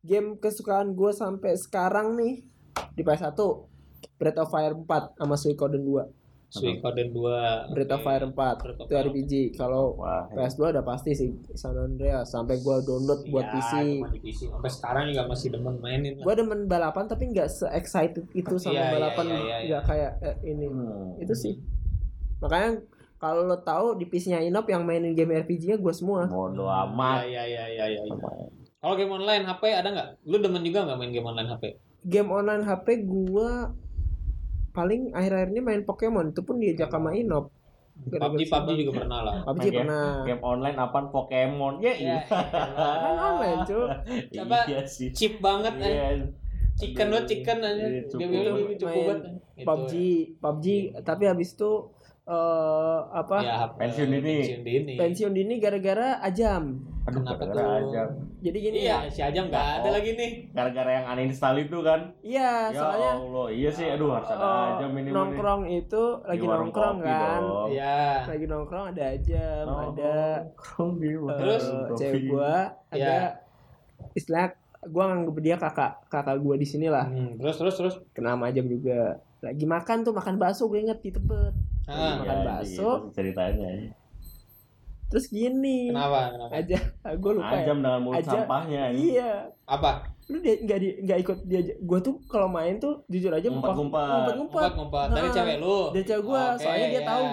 Game kesukaan gua sampai sekarang nih di PS1 Breath of Fire 4 sama Suikoden 2. Suikoden 2 Breath of Fire 4 Breath of itu Fire. RPG. Kalau Wah. PS2 udah pasti sih San Andreas sampai gua download buat Iya, PC. di PC sampai sekarang juga masih demen mainin lah. Gua demen balapan tapi nggak se excited itu sama iya, balapan iya, nggak kayak eh, ini. Hmm. Itu sih. Makanya kalau lo tahu di PC-nya Inop yang mainin game RPG-nya gua semua. Bodo Hmm, amat. Iya iya iya iya. iya. Kalau game online HP ada nggak? Lu demen juga nggak main game online HP? Game online HP gua paling akhir-akhir ini main Pokemon itu pun diajak sama Inop. Gara-gara PUBG PUBG juga pernah lah. PUBG Main game- pernah. Game online apaan Pokemon? Ya iya. Kan online, Cuk. Apa? Iya sih. Cheap banget eh. Iya. Chicken lo chicken aja. Iya, cukup. Banget. Gitu. PUBG, PUBG tapi habis itu eh apa? Ya, Pensiun dini. Pensiun dini. Pensiun dini gara-gara ajam. Aduh, Kenapa gara-gara tuh? aja. Jadi gini Iya, ya. si Ajam nggak ada Oh. lagi nih. Gara-gara yang uninstall itu kan. Iya, ya soalnya Allah, iya sih. Aduh, harus ada eh, aja minimal nih. nongkrong itu lagi nongkrong kan. Iya. Lagi nongkrong ada ajam, ada Nongkrong di warung Terus? eh, cewek gua, ada Iya. istilah gua nganggep dia kakak kakak gua di sini lah. Hmm, terus terus terus. Kena sama ajam juga. Lagi makan tuh makan bakso gue inget di Tebet. Ah, makan Iya, bakso. gitu ceritanya. terus gini Kenapa? Kenapa? aja gue lupa ya. Ajam dengan mulut Aja. sampahnya ini. iya Apa? lu dia nggak di nggak ikut dia gue tuh kalau main tuh jujur aja Ngumpet-ngumpet. ngumpet ngumpet Ngumpet-ngumpet dari Nah, cewek lu. dari cewek gua, Oke, soalnya dia ya. tahu.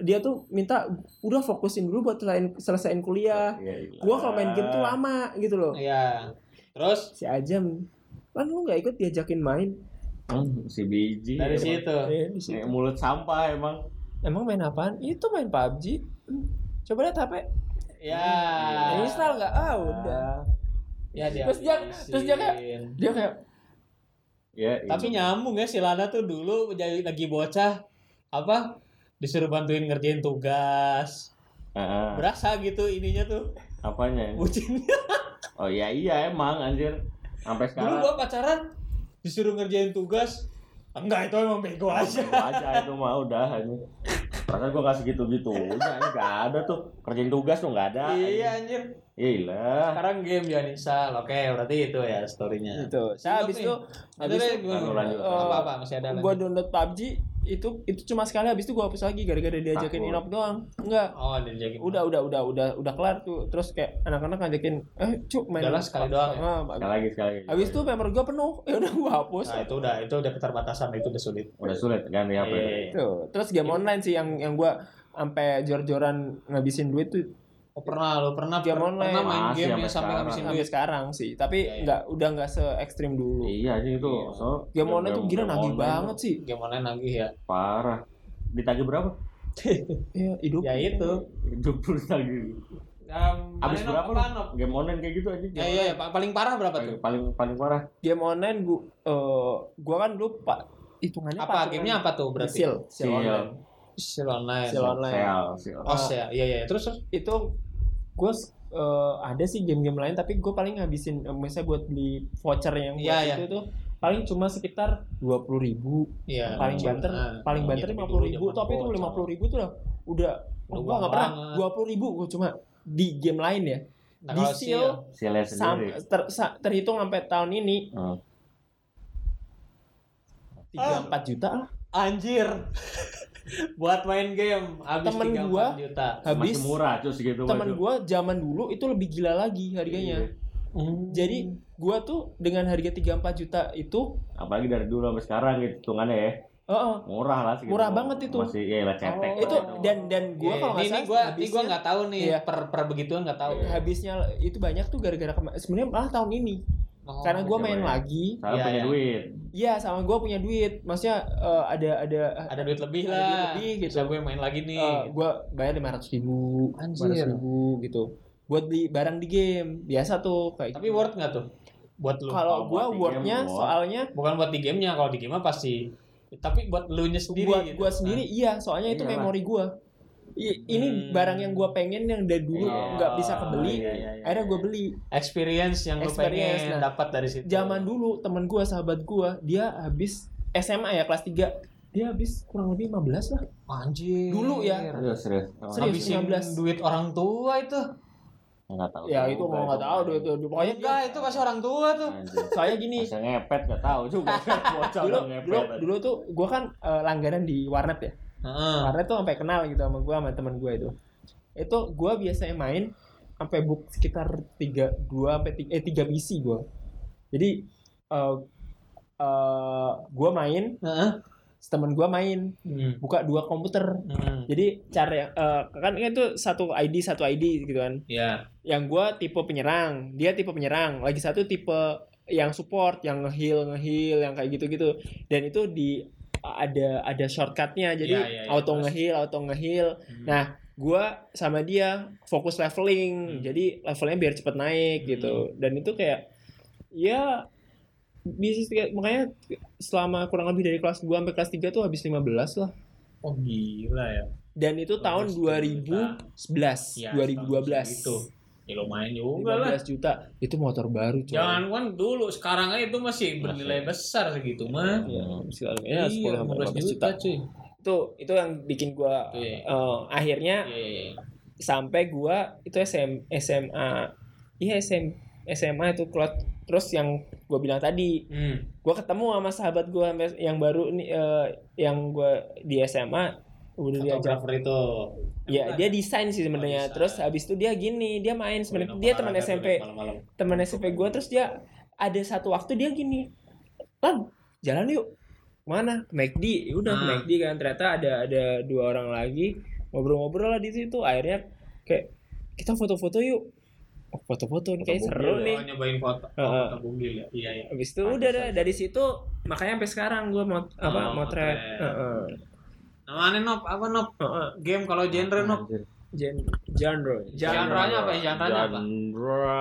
dia tuh minta udah fokusin dulu buat selain selesaiin kuliah Iya, iya. gue kalau main game tuh lama gitu loh Iya. Terus si Ajam kan lu nggak ikut diajakin main Hmm, si biji. dari emang. situ. Eh, di situ. Kayak mulut sampah emang. emang main apaan itu main PUBG coba lihat HP Ya. Nah, install nggak ah udah Ya dia. Terus dia- terus dia kayak- dia kayak Ya, Tapi nyambung ya si Lana tuh dulu jadi lagi bocah apa disuruh bantuin ngerjain tugas. Heeh. Berasa gitu ininya tuh apanya? bucinnya. Oh iya iya emang anjir. Sampai Dulu sekarang. gua pacaran disuruh ngerjain tugas. Enggak, itu emang bego aja. Itu aja itu mah udah ini. Perasaan gua kasih gitu-gitu. Udah ini nggak ada tuh kerjain tugas tuh nggak ada. iya anjir. Iya. Sekarang game install. Oke, berarti itu ya storynya. gitu saya habis itu habis Itu itu lanjut. apa apa masih ada gue lagi. download PUBG itu itu cuma sekali habis itu gue hapus lagi gara-gara diajakin Takut. inop doang enggak Oh, ada jadi udah udah udah udah udah kelar tuh terus kayak anak-anak ngajakin eh cuk main Udahlah, sekali doang ya? Ah, Sekali lagi sekali lagi. habis itu member gue penuh ya udah gue hapus Nah, itu udah itu udah keterbatasan itu udah sulit. udah sulit kan ya apa itu? Iya. tuh terus game online sih yang yang gue sampai jor-joran ngabisin duit tuh Oh, pernah lo pernah Game per- online. pernah main Masih game sampai yang sampai sekarang. ngabisin sampai duit. sekarang sih tapi Iya, iya. nggak udah nggak se ekstrim dulu Iya aja itu. Iya. So, game online tuh gila game nagih banget sih Game online lagi ya. Parah. Ditagih berapa? ya hidup Ya itu. Hidup lu tagih. Um, Habis mana berapa Nop? Game online kayak gitu aja. Ya iya, ya, pa- paling parah berapa Paling tuh? paling, paling parah. game online gua eh gua kan dulu pak hitungannya Apa gamenya apa tuh berarti? Seal Seal. online. Seal online. Seal online. Sel. Oh, ya, iya iya. Terus terus Itu gue ada sih game-game lain tapi gue paling ngabisin eh, misalnya buat beli voucher yang buat Iya, iya. itu tuh paling cuma sekitar dua puluh ribu iya. paling cuma- banter nah, paling iya, banter lima puluh ribu tapi itu lima puluh ribu tuh udah udah Udah gue nggak pernah dua puluh ribu gue cuma di game lain ya Nah, di kalau seal seal, sam, sendiri. ter, sa- terhitung sampai tahun ini Hmm. tiga empat juta lah anjir. Buat main game habis Temen 3 gua juta. habis Masih murah mah, teman cuy. gue zaman dulu itu lebih gila lagi harganya Iya. Hmm. jadi gue tuh dengan harga 3-4 juta itu Apalagi dari dulu sampai sekarang gitu hitungannya ya. oh, oh, Murah lah segitu. Murah banget itu. Masih ya lah cetek. Oh, itu lah. dan dan gue Iya, kalau nggak ini, salah ini gua ini habisnya- gua nggak tahu nih Iya. per per begituan nggak tahu. habisnya itu banyak tuh gara-gara sebenarnya malah tahun ini Oh, karena gue main ya. lagi Salah Iya, punya iya. duit. iya sama gue punya duit maksudnya eh, ada ada ada duit lebih Ada lah. duit lebih gitu. Bisa gue main lagi nih. gue bayar lima ratus ribu Anjir. ribu gitu buat beli barang di game biasa tuh kayak Tapi gitu. worth nggak tuh? Buat lu. kalau gue buat di wordnya game, worth. soalnya Bukan buat di gamenya, kalau di game mah pasti. Tapi buat lu nya sendiri. buat gitu. gue sendiri iya soalnya itu Iyalah. memori gue ini Hmm. barang yang gue pengen yang dari dulu Iya. nggak bisa kebeli Iya, iya, iya, akhirnya gue iya. beli experience yang lu Experience, pengen nah. dapat dari situ. zaman dulu temen gue sahabat gue dia habis SMA ya kelas 3 dia habis kurang lebih 15 lah Anjir. Dulu ya. Serius, serius. Serius. Habisin 15. duit orang tua itu. Enggak tahu. ya itu mau nggak tahu deh itu pokoknya Enggak, itu kasih orang tua tuh. Anjir. soalnya gini Masa ngepet gak tahu juga dulu dulu dulu tuh gue kan eh, langganan di warnet ya Heeh. warnet tuh sampai kenal gitu sama gue sama teman gue itu itu gue biasanya main sampai book sekitar tiga dua sampai tiga, eh tiga misi gue jadi eh eh gue main Heeh. temen gue main Hmm. buka dua komputer Hmm. jadi cara eh, kan itu satu ID satu ID gitu kan Ya. yang gua tipe penyerang dia tipe penyerang lagi satu tipe yang support yang ngeheal ngeheal yang kayak gitu gitu dan itu di ada ada shortcutnya. Jadi Iya, iya, iya, auto ngeheal auto ngeheal. Hmm. Nah, gua sama dia fokus leveling. Hmm. jadi levelnya biar cepet naik gitu. Dan itu kayak ya bisa makanya selama kurang lebih dari kelas 2 sampai kelas 3 tuh habis 15 lah. Oh gila ya. dan itu tahun Bagus, 2011 Ya, 2012 Itu. Ya lumayan juga lah. 15 juta itu motor baru coy. Jangan kan dulu, sekarang aja itu masih bernilai besar segitu mah. ya, sekali ya 10 Iya, sampai 15 15 juta juta. cuy. Itu itu yang bikin gua Iya. eh, akhirnya Iya, iya, iya. sampai gua itu SM, SMA. Iya SM, SMA itu kelas terus yang gua bilang tadi, Hmm. gua ketemu sama sahabat gua sampai- yang baru nih eh, yang gua di SMA udah diajak. itu. ya dia desain sih sebenarnya. desain. terus habis itu dia gini dia main. Sebenarnya dia teman SMP teman SMP gue terus dia ada satu waktu dia gini lan jalan yuk. Mana? McD Ya udah Hmm. McD kan. Ternyata ada ada dua orang lagi ngobrol-ngobrol lah di situ. Akhirnya kayak kita foto-foto yuk. Oh, foto-foto nih kayak seru bugil nih. Oh, nyobain foto. Oh, foto bugil ya. Iya, iya. habis itu udah dah, dari situ makanya sampai sekarang gue mau apa Oh, motret. motret. Heeh. Namanya Nop, apa Nop? Game kalau genre Nop. Anjir. Gen- genre Genre-nya apa ya? Genre-nya apa? Genre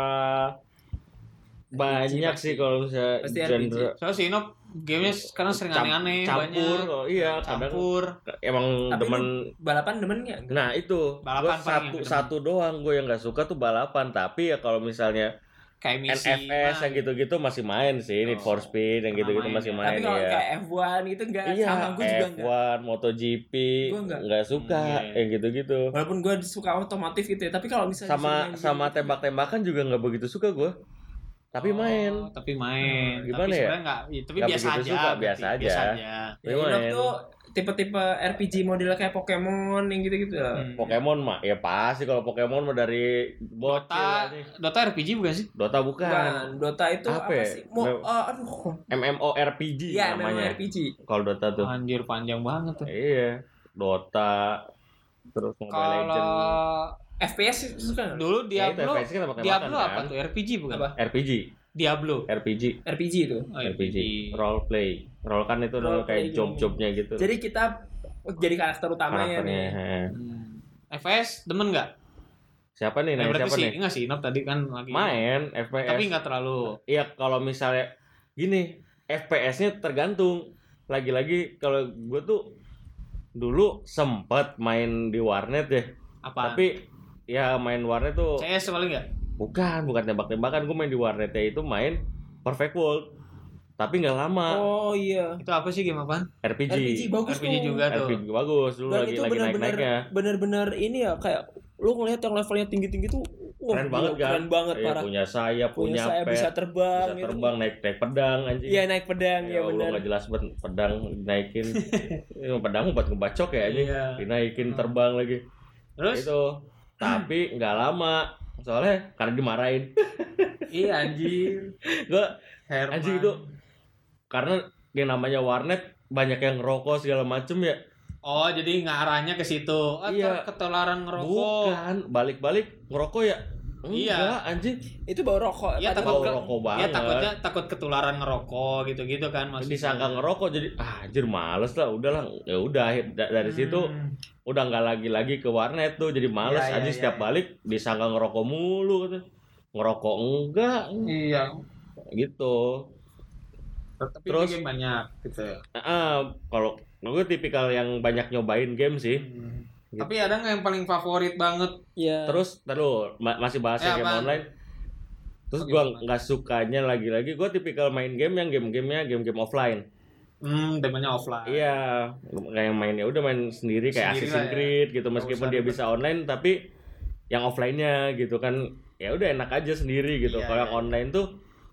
banyak sih kalau misalnya Pasti RPG. genre Soalnya si Nop gamenya sekarang sering aneh-aneh campur banyak. oh, iya kadang Campur. emang Tapi demen balapan demen nggak nah itu Balapan gua satu satu doang gue yang nggak suka tuh balapan tapi ya kalau misalnya Kayak misi. NFS yang gitu-gitu masih main sih Need for Oh, Speed yang gitu-gitu main masih ya. main tapi kalau ya kayak F1 gitu enggak iya sama gue juga enggak F1 MotoGP Gua nggak. nggak suka Hmm, iya. yang gitu-gitu walaupun gue suka otomotif gitu ya tapi kalau misalnya sama sama game- tembak-tembakan juga nggak begitu suka gue tapi Oh, main Tapi main. Hmm, gimana tapi ya? sebenarnya nggak, ya, tapi Nggak biasa aja. suka, biasa aja. Biasa aja. ya, Tapi Inox main. tuh tipe-tipe RPG model kayak Pokemon yang gitu-gitu lah. Hmm. Pokemon mah ya pasti kalau Pokemon mah dari bocil Dota. Dota RPG bukan sih? Dota bukan, Bukan, Dota itu Apa apa, ya? sih? Mo, oh, aduh. MMORPG Iya, namanya namanya RPG. kalau Dota tuh Anjir panjang banget tuh. iya Dota terus Mobile Kalau Legend FPS sih suka dulu ya, itu Diablo, FPS kan Diablo apa kan? tuh? RPG bukan? Apa? RPG Diablo. RPG RPG itu. Oh, RPG role play role kan itu Role kayak job-jobnya gitu Jadi kita jadi karakter utamanya karakternya nih. heeh. Hmm. FPS demen nggak? siapa nih berarti siapa sih nih enggak sih, Nop tadi kan lagi main FPS Tapi nggak terlalu. Iya kalau misalnya gini FPS-nya tergantung lagi-lagi kalau gue tuh dulu sempet main di warnet ya Apa? tapi ya main warnet tuh CS paling nggak? Bukan bukan tembak-tembakan gue main di warnetnya itu main Perfect World tapi nggak lama Oh iya. Itu apa sih game apaan? RPG RPG bagus RPG tuh. juga tuh. RPG bagus dulu Dan lagi itu lagi benar-benar naik-naiknya benar-benar ini ya kayak lu ngelihat yang levelnya tinggi-tinggi tuh wah, keren banget kan Keren banget Iya, parah. punya sayap Punya punya, saya pet bisa terbang bisa gitu. terbang naik naik pedang anjing Iya naik pedang ya, ya benar. nggak jelas banget pedang dinaikin Ini pedang buat ngebacok ya anjing Iya. dinaikin terbang lagi Terus? itu tapi nggak lama soalnya karena dimarahin Iya anjir. gua Herman. anjing itu karena yang namanya warnet banyak yang ngerokok segala macem ya Oh, jadi ngarahnya ke situ. Oh, Iya. ketularan ngerokok. bukan balik-balik ngerokok ya Iya. anjing Itu bawa rokok. Iya, takut bau rokok Ya banget takutnya takut ketularan ngerokok gitu-gitu kan maksudnya. disangka ngerokok jadi ah, anjir males lah udahlah ya udah da- dari Hmm. situ udah nggak lagi-lagi ke warnet tuh jadi males Iya, iya, aja iya, setiap iya. balik disangka ngerokok mulu gitu. ngerokok enggak Iya. gitu Tapi Terus- game banyak gitu ya. Ah, kalau gue tipikal yang banyak nyobain game sih. Hmm. Gitu. Tapi ada nggak yang paling favorit banget? Iya. Terus terus masih bahas Eh, game apaan? online. Terus gue nggak sukanya lagi-lagi gue tipikal main game yang game-gamenya game-game offline. Hmm, demanya offline. Iya, kayak main ya udah main sendiri kayak Sendiri Assassin's ya. Creed gitu Nggak meskipun dia ribet. bisa online tapi yang offline-nya gitu kan ya udah enak aja sendiri gitu. Iya, Kalau iya. yang online tuh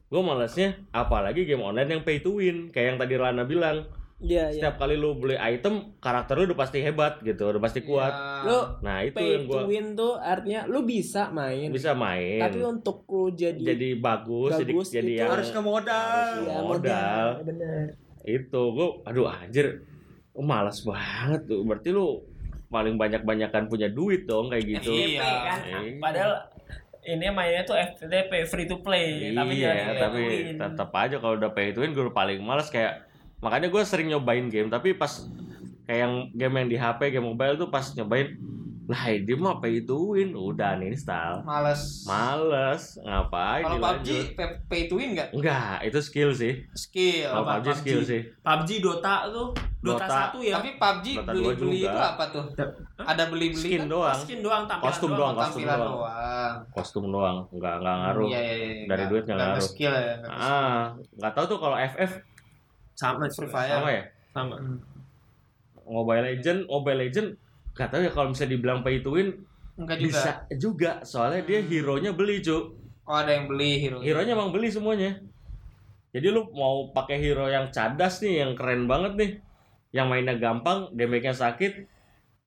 gue malesnya apalagi game online yang pay to win kayak yang tadi Lana bilang Iya, iya. setiap kali lu beli item karakter lu udah pasti hebat gitu udah pasti kuat Iya. Lu nah itu pay yang to gua win tuh artinya lu bisa main. bisa main Tapi untuk lu jadi, jadi bagus, jadi bagus jadi itu yang harus ke modal. harus Iya, modal. Bener. itu gua aduh anjir gua malas banget tuh berarti lu paling banyak banyakan punya duit dong kayak gitu FTP Iya. kan. Iya. Padahal ini mainnya tuh FTP free to play, tapi iya jangan pay to tapi tetap aja kalau udah pay to win gue paling males kayak makanya gue sering nyobain game tapi pas kayak yang game yang di HP game mobile tuh pas nyobain lah ini mah pay to win udah nih install Males. males ngapain Kalau? PUBG pay, to win nggak? enggak itu skill sih Skill. kalau Apa, PUBG skill PUBG? sih PUBG Dota tuh Dota, Dota. 1 ya. Tapi PUBG Dota dua juga. itu apa tuh? Ada beli-beli skin kan? doang skin doang tampilan Kostum doang, kostum Tampilan doang. doang. kostum doang enggak enggak ngaruh Iya, iya, iya. Dari Nggak- duit nggak nggak ngaruh. skill ya. nggak ah nggak tahu tuh kalau FF Sama Free Fire. sama ya sama. Hmm. Mobile Legend Mobile Legend nggak tahu ya kalau misalnya dibilang pay to win Enggak juga. bisa juga soalnya dia Hmm. hero nya beli cu Oh, ada yang beli hero. hero nya emang beli semuanya jadi lu mau pakai hero yang cadas nih yang keren banget nih yang mainnya gampang damage nya sakit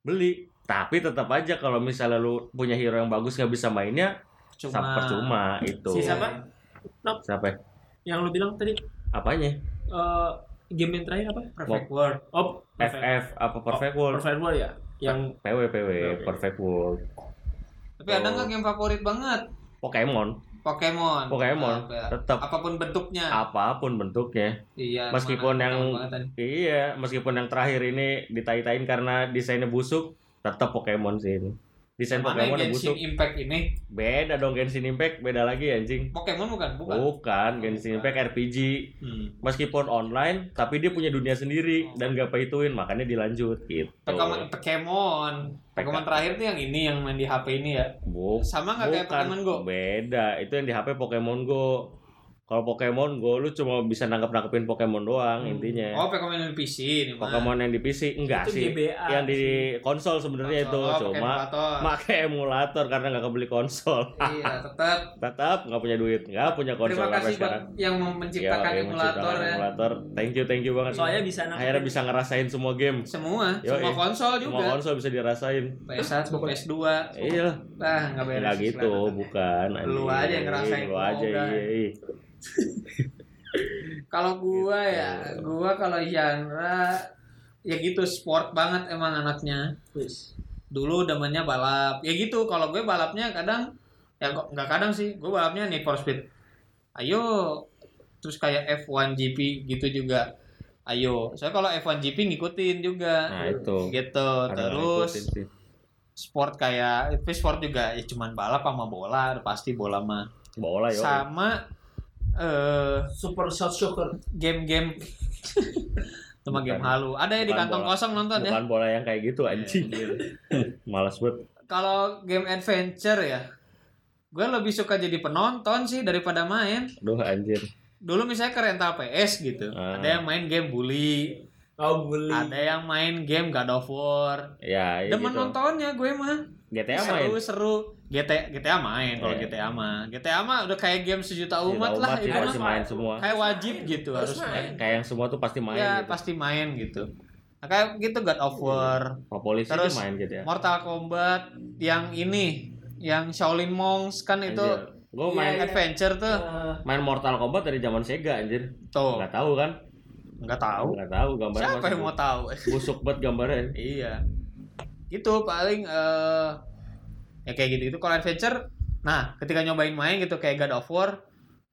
beli tapi tetap aja kalau misalnya lu punya hero yang bagus nggak bisa mainnya Cuma sama percuma itu Si siapa? siapa ya? Yang lu bilang tadi apanya eh game yang terakhir apa? Perfect World. Oh, FF apa Perfect World Perfect World ya. Yang PW PW Oke. Perfect World Tapi ada nggak game favorit banget? Pokemon Pokemon. Pokemon Apa ya? tetap Apa pun bentuknya. apa pun bentuknya Iya. Meskipun mana- yang- iya meskipun yang terakhir ini ditai-tain karena desainnya busuk tetap Pokemon sih ini desain Mana Pokemon yang Genshin busuk Impact ini? beda dong Genshin Impact beda lagi anjing Pokemon bukan? Bukan. bukan Genshin Impact RPG Hmm. meskipun online tapi dia punya dunia sendiri dan gak win makanya dilanjut gitu Pokemon, Pokemon. Pokemon terakhir tuh yang ini yang main di HP ini ya. Bu- Sama nggak kayak bukan. Pokemon Go? beda itu yang di HP Pokemon Go kalau Pokemon Go lu cuma bisa nangkep nangkepin Pokemon doang intinya Oh, Pokemon yang di PC ini mah. Pokemon yang di PC enggak itu sih GBA. yang di konsol sebenarnya itu Konsol, oh, cuma pakai emulator karena nggak kebeli konsol iya, tetap. tetap nggak punya duit nggak punya konsol Terima kasih buat sekarang yang menciptakan Ya, emulator menciptakan ya. emulator thank you thank you banget Soalnya bisa nangkepin- akhirnya bisa ngerasain semua game Semua, Yo, semua iya. konsol semua juga. konsol bisa dirasain PS1, PS2. iya Nah, nggak beres. nggak gitu bukan Lu aja yang ngerasain lu aja gua, iya, iya. Kalau gua Gitu. ya, gua kalau genre ya gitu sport banget emang anaknya. Wis. Dulu demennya balap. Ya gitu, kalau gue balapnya kadang ya kok nggak kadang sih, gue balapnya Need for Speed. Ayo terus kayak F1 GP gitu juga. Ayo, soalnya kalau F1 GP ngikutin juga. nah itu Gitu. Terus sport kayak tapi sport juga ya cuman balap sama bola, pasti bola mah. bola yo Sama eh Super Shot Shocker. game-game sama Bukan. game halu. Ada ya di Bukan kantong bola. kosong nonton ya. bukan bola yang kayak gitu anjing malas banget Kalau game adventure ya, gue lebih suka jadi penonton sih daripada main. Aduh anjir Dulu misalnya ke rental PS gitu, Ah. ada yang main game bully, Oh, bully. ada yang main game God of War. ya, ya Demen gitu nontonnya gue mah. GTA main seru seru. GTA GTA main kalau Iya. GTA mah. GTA mah udah kayak game sejuta Sejuta umat lah itu pasti mah. main semua Kayak wajib gitu Harus harus main. main. kayak yang semua tuh pasti main ya gitu. pasti main gitu. Nah, kayak gitu God of War, Kalau polisi Terus- main gitu ya Mortal Kombat yang ini, yang Shaolin Monks kan itu gue Iya, main iya. adventure tuh. Eh, main Mortal Kombat dari zaman Sega anjir Tuh, nggak tahu kan nggak tahu. nggak tahu gambarnya Siapa yang mau tahu? busuk banget gambarnya iya. Gitu paling eh ya kayak gitu-gitu kalau adventure. Nah, ketika nyobain main gitu kayak God of War,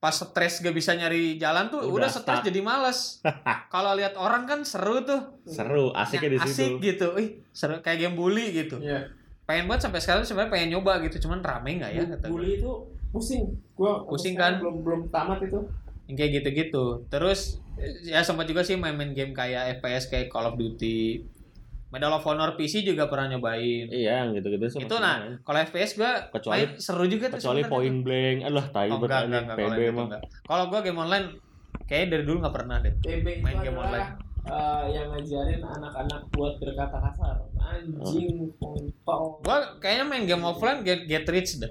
pas stres gak bisa nyari jalan tuh Udah udah, stres jadi males. kalau lihat orang kan seru tuh. seru asiknya di Asik situ gitu. Ih, seru kayak game bully gitu. Iya. Pengen banget sampai sekarang sebenarnya pengen nyoba gitu, cuman rame nggak ya kata gue. Bully itu pusing. Gua Pusing kan? Belum belum tamat itu. yang kayak gitu-gitu. Terus ya sempat juga sih main-main game kayak FPS kayak Call of Duty. Medal of Honor PC juga pernah nyobain. iya yang gitu-gitu sih itu nah, main. kalau FPS gua Kecuali- main seru juga tuh kecuali point blank alah tai Oh, enggak, PB kalau itu mah. Kalau gua game online kayaknya dari dulu nggak pernah deh. TB Main itu game adalah, online. eh, yang ngajarin anak-anak buat berkata kasar. Anjing, kontol. Gua kayaknya main game offline get, get rich deh.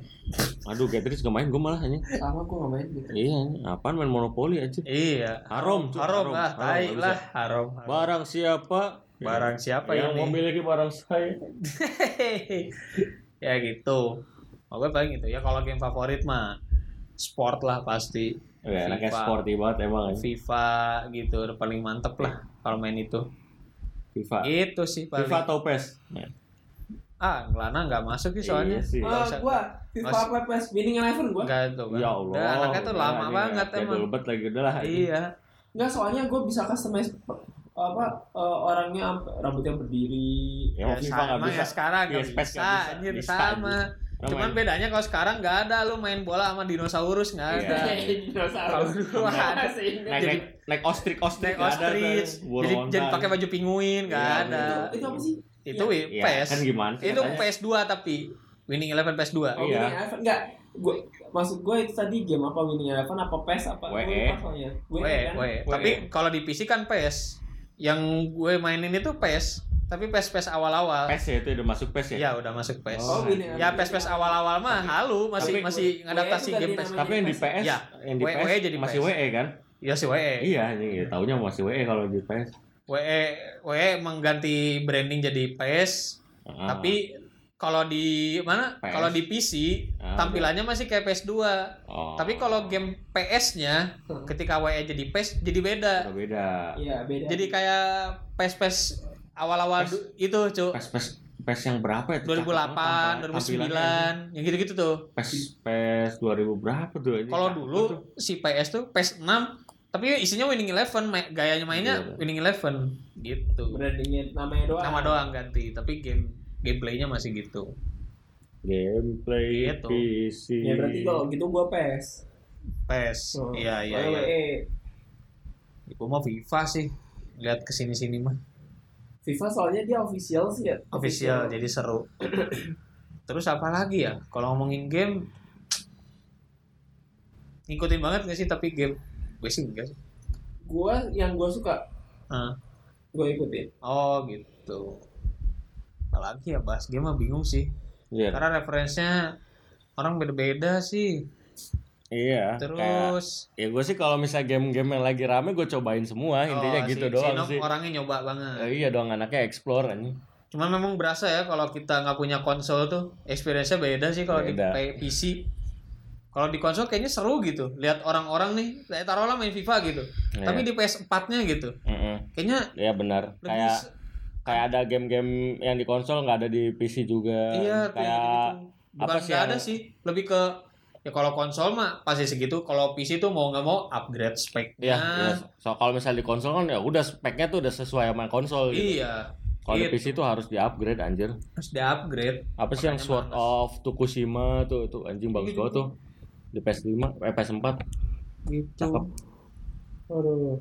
aduh Gatrix gak main gue malah hanya Sama gua nggak main gitu. iya apaan main monopoli aja Iya. Haram, cuy, haram, haram. haram. barang siapa Barang siapa yang ini? memiliki barang saya ya gitu. Oh, gue paling gitu. Ya kalau game favorit mah sport lah pasti. ya anaknya FIFA. sporty banget emang anjing. FIFA gitu udah paling mantep lah kalau main itu. FIFA Itu sih paling. FIFA atau PES Ah, Ngelana nggak masuk sih soalnya. Iya sih. Ah, usah- gua FIFA apa PES Winning Eleven gua. Enggak itu kan. ya Allah Udah, anaknya tuh lama banget jadul emang. banget lagi udah lah. Iya. Enggak, soalnya gua bisa customize apa eh, orangnya rambutnya berdiri. ya, Ya, sama nggak bisa ya sekarang nggak Iya, bisa, nggak bisa. anjir, Bisa, sama. Cuman bedanya kalau sekarang nggak ada lu main bola sama dinosaurus nggak Iya. ada. Kalau dulu ada. naik Jadi- naik naik ostrich ostrich Naik ostrich, jadi jadi pakai baju pinguin nggak Iya, ada. Itu, itu apa sih? Itu ya, PS. kan gimana sih Itu katanya? PS2 tapi Winning Eleven PS2. Oh, Iya. Winning Eleven enggak. Gua maksud gue itu tadi game apa Winning Eleven apa PES apa? Gua WE. lupa soalnya. WE Weh, kan? Weh. Tapi kalau di PC kan PS. Yang gue mainin itu PES, tapi PES PES awal-awal. PES ya itu udah masuk PES ya Ya udah masuk PES. Oh, Winning Ya. PES PES awal-awal mah halu masih tapi- masih ngadaptasi game PES. tapi yang di PS Ya, yang di WE PS jadi masih PS. WE kan Ya si WE. iya anjing ya taunya masih WE kalau di PS WE WE mengganti branding jadi PES. Ah. Tapi kalau di mana? PS. Kalau di PC Ah, tampilannya masih kayak PS2. Oh. Tapi kalau game PS-nya ketika WE jadi PES jadi beda. Udah beda. Iya, beda. Jadi kayak PES-PES awal-awal PES. du- itu, Cuk. PES PES PES yang berapa ya? 2008, 2009, yang gitu-gitu tuh. PES PES 2000 berapa tuh? Kalau dulu tuh. si PS tuh PS 6 tapi isinya Winning Eleven, gayanya mainnya Iya. Winning Eleven gitu. brandingnya namanya doang. Nama doang ganti, tapi game gameplaynya masih gitu. gameplay Gitu. PC. Ya berarti kalau gitu gua PES. PES. Oh. Iya, iya, iya. WE, Gue mau FIFA sih. Lihat ke sini-sini mah. FIFA soalnya dia official sih ya. Official, jadi seru. Terus apa lagi ya? Kalau ngomongin game ngikutin banget gak sih tapi game gue sih enggak sih. Gua yang gua suka, Ah. gua ikutin. Oh gitu. Apalagi ya bahas game mah bingung sih. Iya. Karena referensinya orang beda-beda sih. Iya. Kayak, Terus ya gue sih kalau misalnya game-game yang lagi rame gue cobain semua intinya oh, gitu si- doang si Nok sih. orangnya nyoba banget. Eh, iya dong anaknya explore ini. Cuman memang berasa ya kalau kita nggak punya konsol tuh experience-nya beda sih kalau di PC. Kalau di konsol kayaknya seru gitu. Lihat orang-orang nih, kayak taruhlah main FIFA gitu. Iya. Tapi di PS4-nya gitu. Mm-mm. Kayaknya Iya benar. Kayak kayak ada game-game yang di konsol nggak ada di PC juga. iya kayak gitu. Bukan apa sih yang- ada sih, lebih ke ya kalau konsol mah pasti segitu. Kalau PC tuh mau nggak mau upgrade speknya. Iya, iya. So kalau misalnya di konsol kan ya udah speknya tuh udah sesuai sama konsol gitu. Iya. Kalau di Gitu. PC tuh harus di-upgrade anjir. Harus di upgrade. Apa sih yang Sword of Tsukushima tuh itu anjing bagus Gitu. banget tuh. Di PS5, eh PS4 Gitu. cakep. Aduh.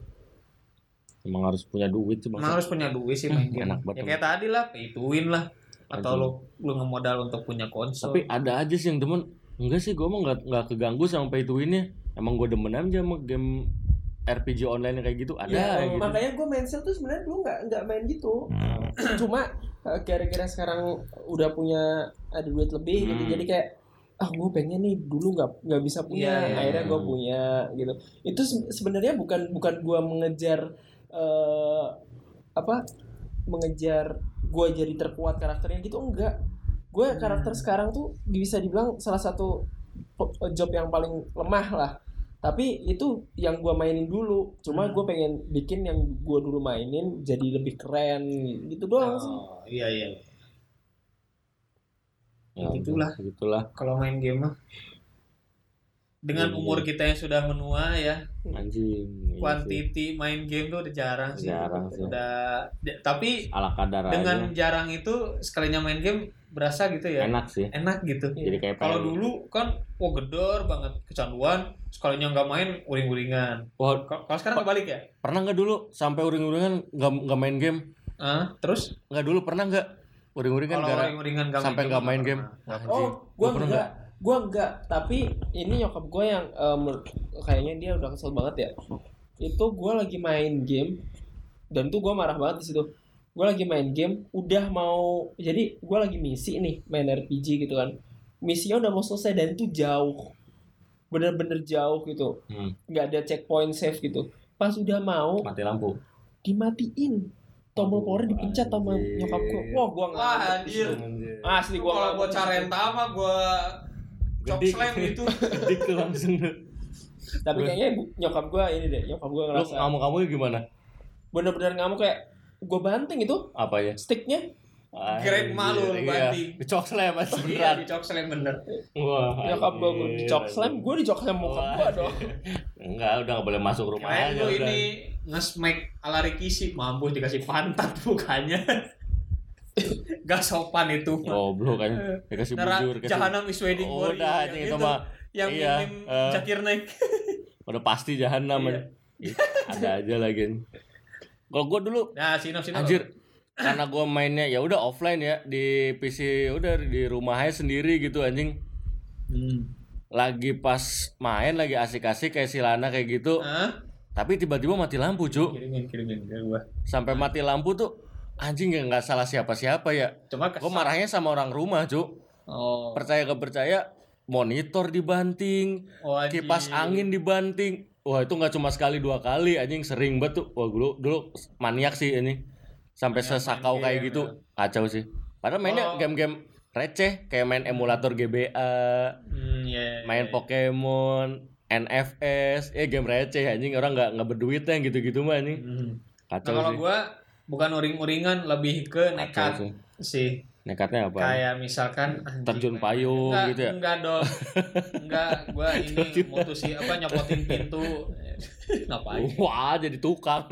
Emang harus punya duit sih Emang harus punya duit sih main Hmm, game. enak banget. Ya kayak tadi lah, pay to win lah. Atau lu lu ngemodal untuk punya konsol. Tapi ada aja sih yang demen. Enggak sih, gue mah nggak nggak keganggu sama pay to win-nya. Emang gue demen aja sama game RPG online yang kayak gitu. Ada Ya, gitu. makanya gue main sale tuh sebenarnya dulu nggak nggak main gitu. Hmm. Cuma eh, kira-kira sekarang udah punya ada duit lebih gitu. Hmm. Jadi kayak ah gue pengen nih dulu nggak nggak bisa punya, Iya, iya, akhirnya iya. gue punya gitu. Itu se- sebenarnya bukan bukan gue mengejar eh, apa mengejar gue jadi terkuat karakternya gitu enggak. Gue karakter sekarang tuh bisa dibilang salah satu po- job yang paling lemah lah tapi itu yang gua mainin dulu cuma Hmm. gue pengen bikin yang gua dulu mainin jadi lebih keren gitu doang sih Oh, iya iya. Ya, Itulah. Gitulah. Kalau main game mah dengan Iya. umur kita yang sudah menua ya, Anjing. iya sih. quantity main game tuh udah jarang sih. Jarang sih. Udah d- tapi Ala kadar dengan aja. jarang itu sekalinya main game berasa gitu ya. Enak sih. Enak gitu. Jadi kayak Kalau dulu kan wah gedor banget kecanduan, sekalinya nggak main uring-uringan. Wah, Kalau sekarang kebalik ya? pernah nggak dulu sampai uring-uringan nggak nggak main game? Ah, terus Nggak dulu pernah nggak uring-uringan kalau gara uring-uringan nggak sampai nggak main game? oh gue enggak gue enggak tapi ini nyokap gue yang em, kayaknya dia udah kesel banget ya. Itu gue lagi main game dan tuh gue marah banget di situ. Gue lagi main game udah mau jadi gue lagi misi nih main RPG gitu kan. Misinya udah mau selesai dan itu jauh. Bener-bener jauh gitu. Hmm. nggak ada checkpoint save gitu. Pas udah mau mati lampu. dimatiin. Tombol power dipencet sama nyokap gue wah gue Wah, anjir. asli gue Kalau gua carenta mah gua cok Gedik. slam gitu. Gedik tuh langsung. tapi kayaknya nyokap gue ini deh nyokap gue Lu ngerasa kamu-kamu gimana? bener-bener ngamuk kayak gue banting itu Apa ya? sticknya Great malu lu Iya. banting. Dicok slam aja Iya, beneran. di cok slam bener. Wah. nyokap gue anjir, dicok slam gue dicok slam Wah. gue dong Enggak, udah nggak boleh masuk rumah Kirain aja lu ini nge-smack ala Rikishi mampus dikasih pantat mukanya. Gak sopan itu. Goblok kan. Dikasih bujur kasih. Jahanam is waiting for you. Udah Yang anjing itu mah Yang iya, minim eh. Zakir naik. udah pasti jahanam. Iya. Ih, Ada aja lagi. Kalau gua dulu Nah, sino sino. anjir karena gua mainnya ya udah offline ya di PC udah di rumah aja sendiri gitu anjing. Hmm. Lagi pas main lagi asik-asik kayak si Lana kayak gitu. Hah? Tapi tiba-tiba mati lampu, Cuk. Kirimin kirimin ke gua. Sampai mati lampu tuh anjing ya nggak salah siapa-siapa ya. Cuma Gue kesal. marahnya sama orang rumah, Cuk. Oh. Percaya gak percaya, monitor dibanting, Oh, anjing. kipas angin dibanting. Wah itu nggak cuma sekali dua kali, anjing sering banget tuh. Wah dulu dulu maniak sih ini, sampai Maniak sesakau kayak gitu, ya. kacau sih. Padahal mainnya Kalau- game-game receh kayak main emulator GBA, Hmm, ya, main ya. Pokemon, NFS, ya game receh anjing orang nggak nggak berduit yang gitu-gitu mah anjing. Hmm. Nah, Kacau kalau sih. gua bukan uring-uringan lebih ke nekat sih. sih. Nekatnya apa? Kayak misalkan anjing, Terjun payung enggak, gitu ya? Enggak dong. Enggak, gua ini mutusin apa nyopotin pintu. Ngapain? Wah, jadi tukang.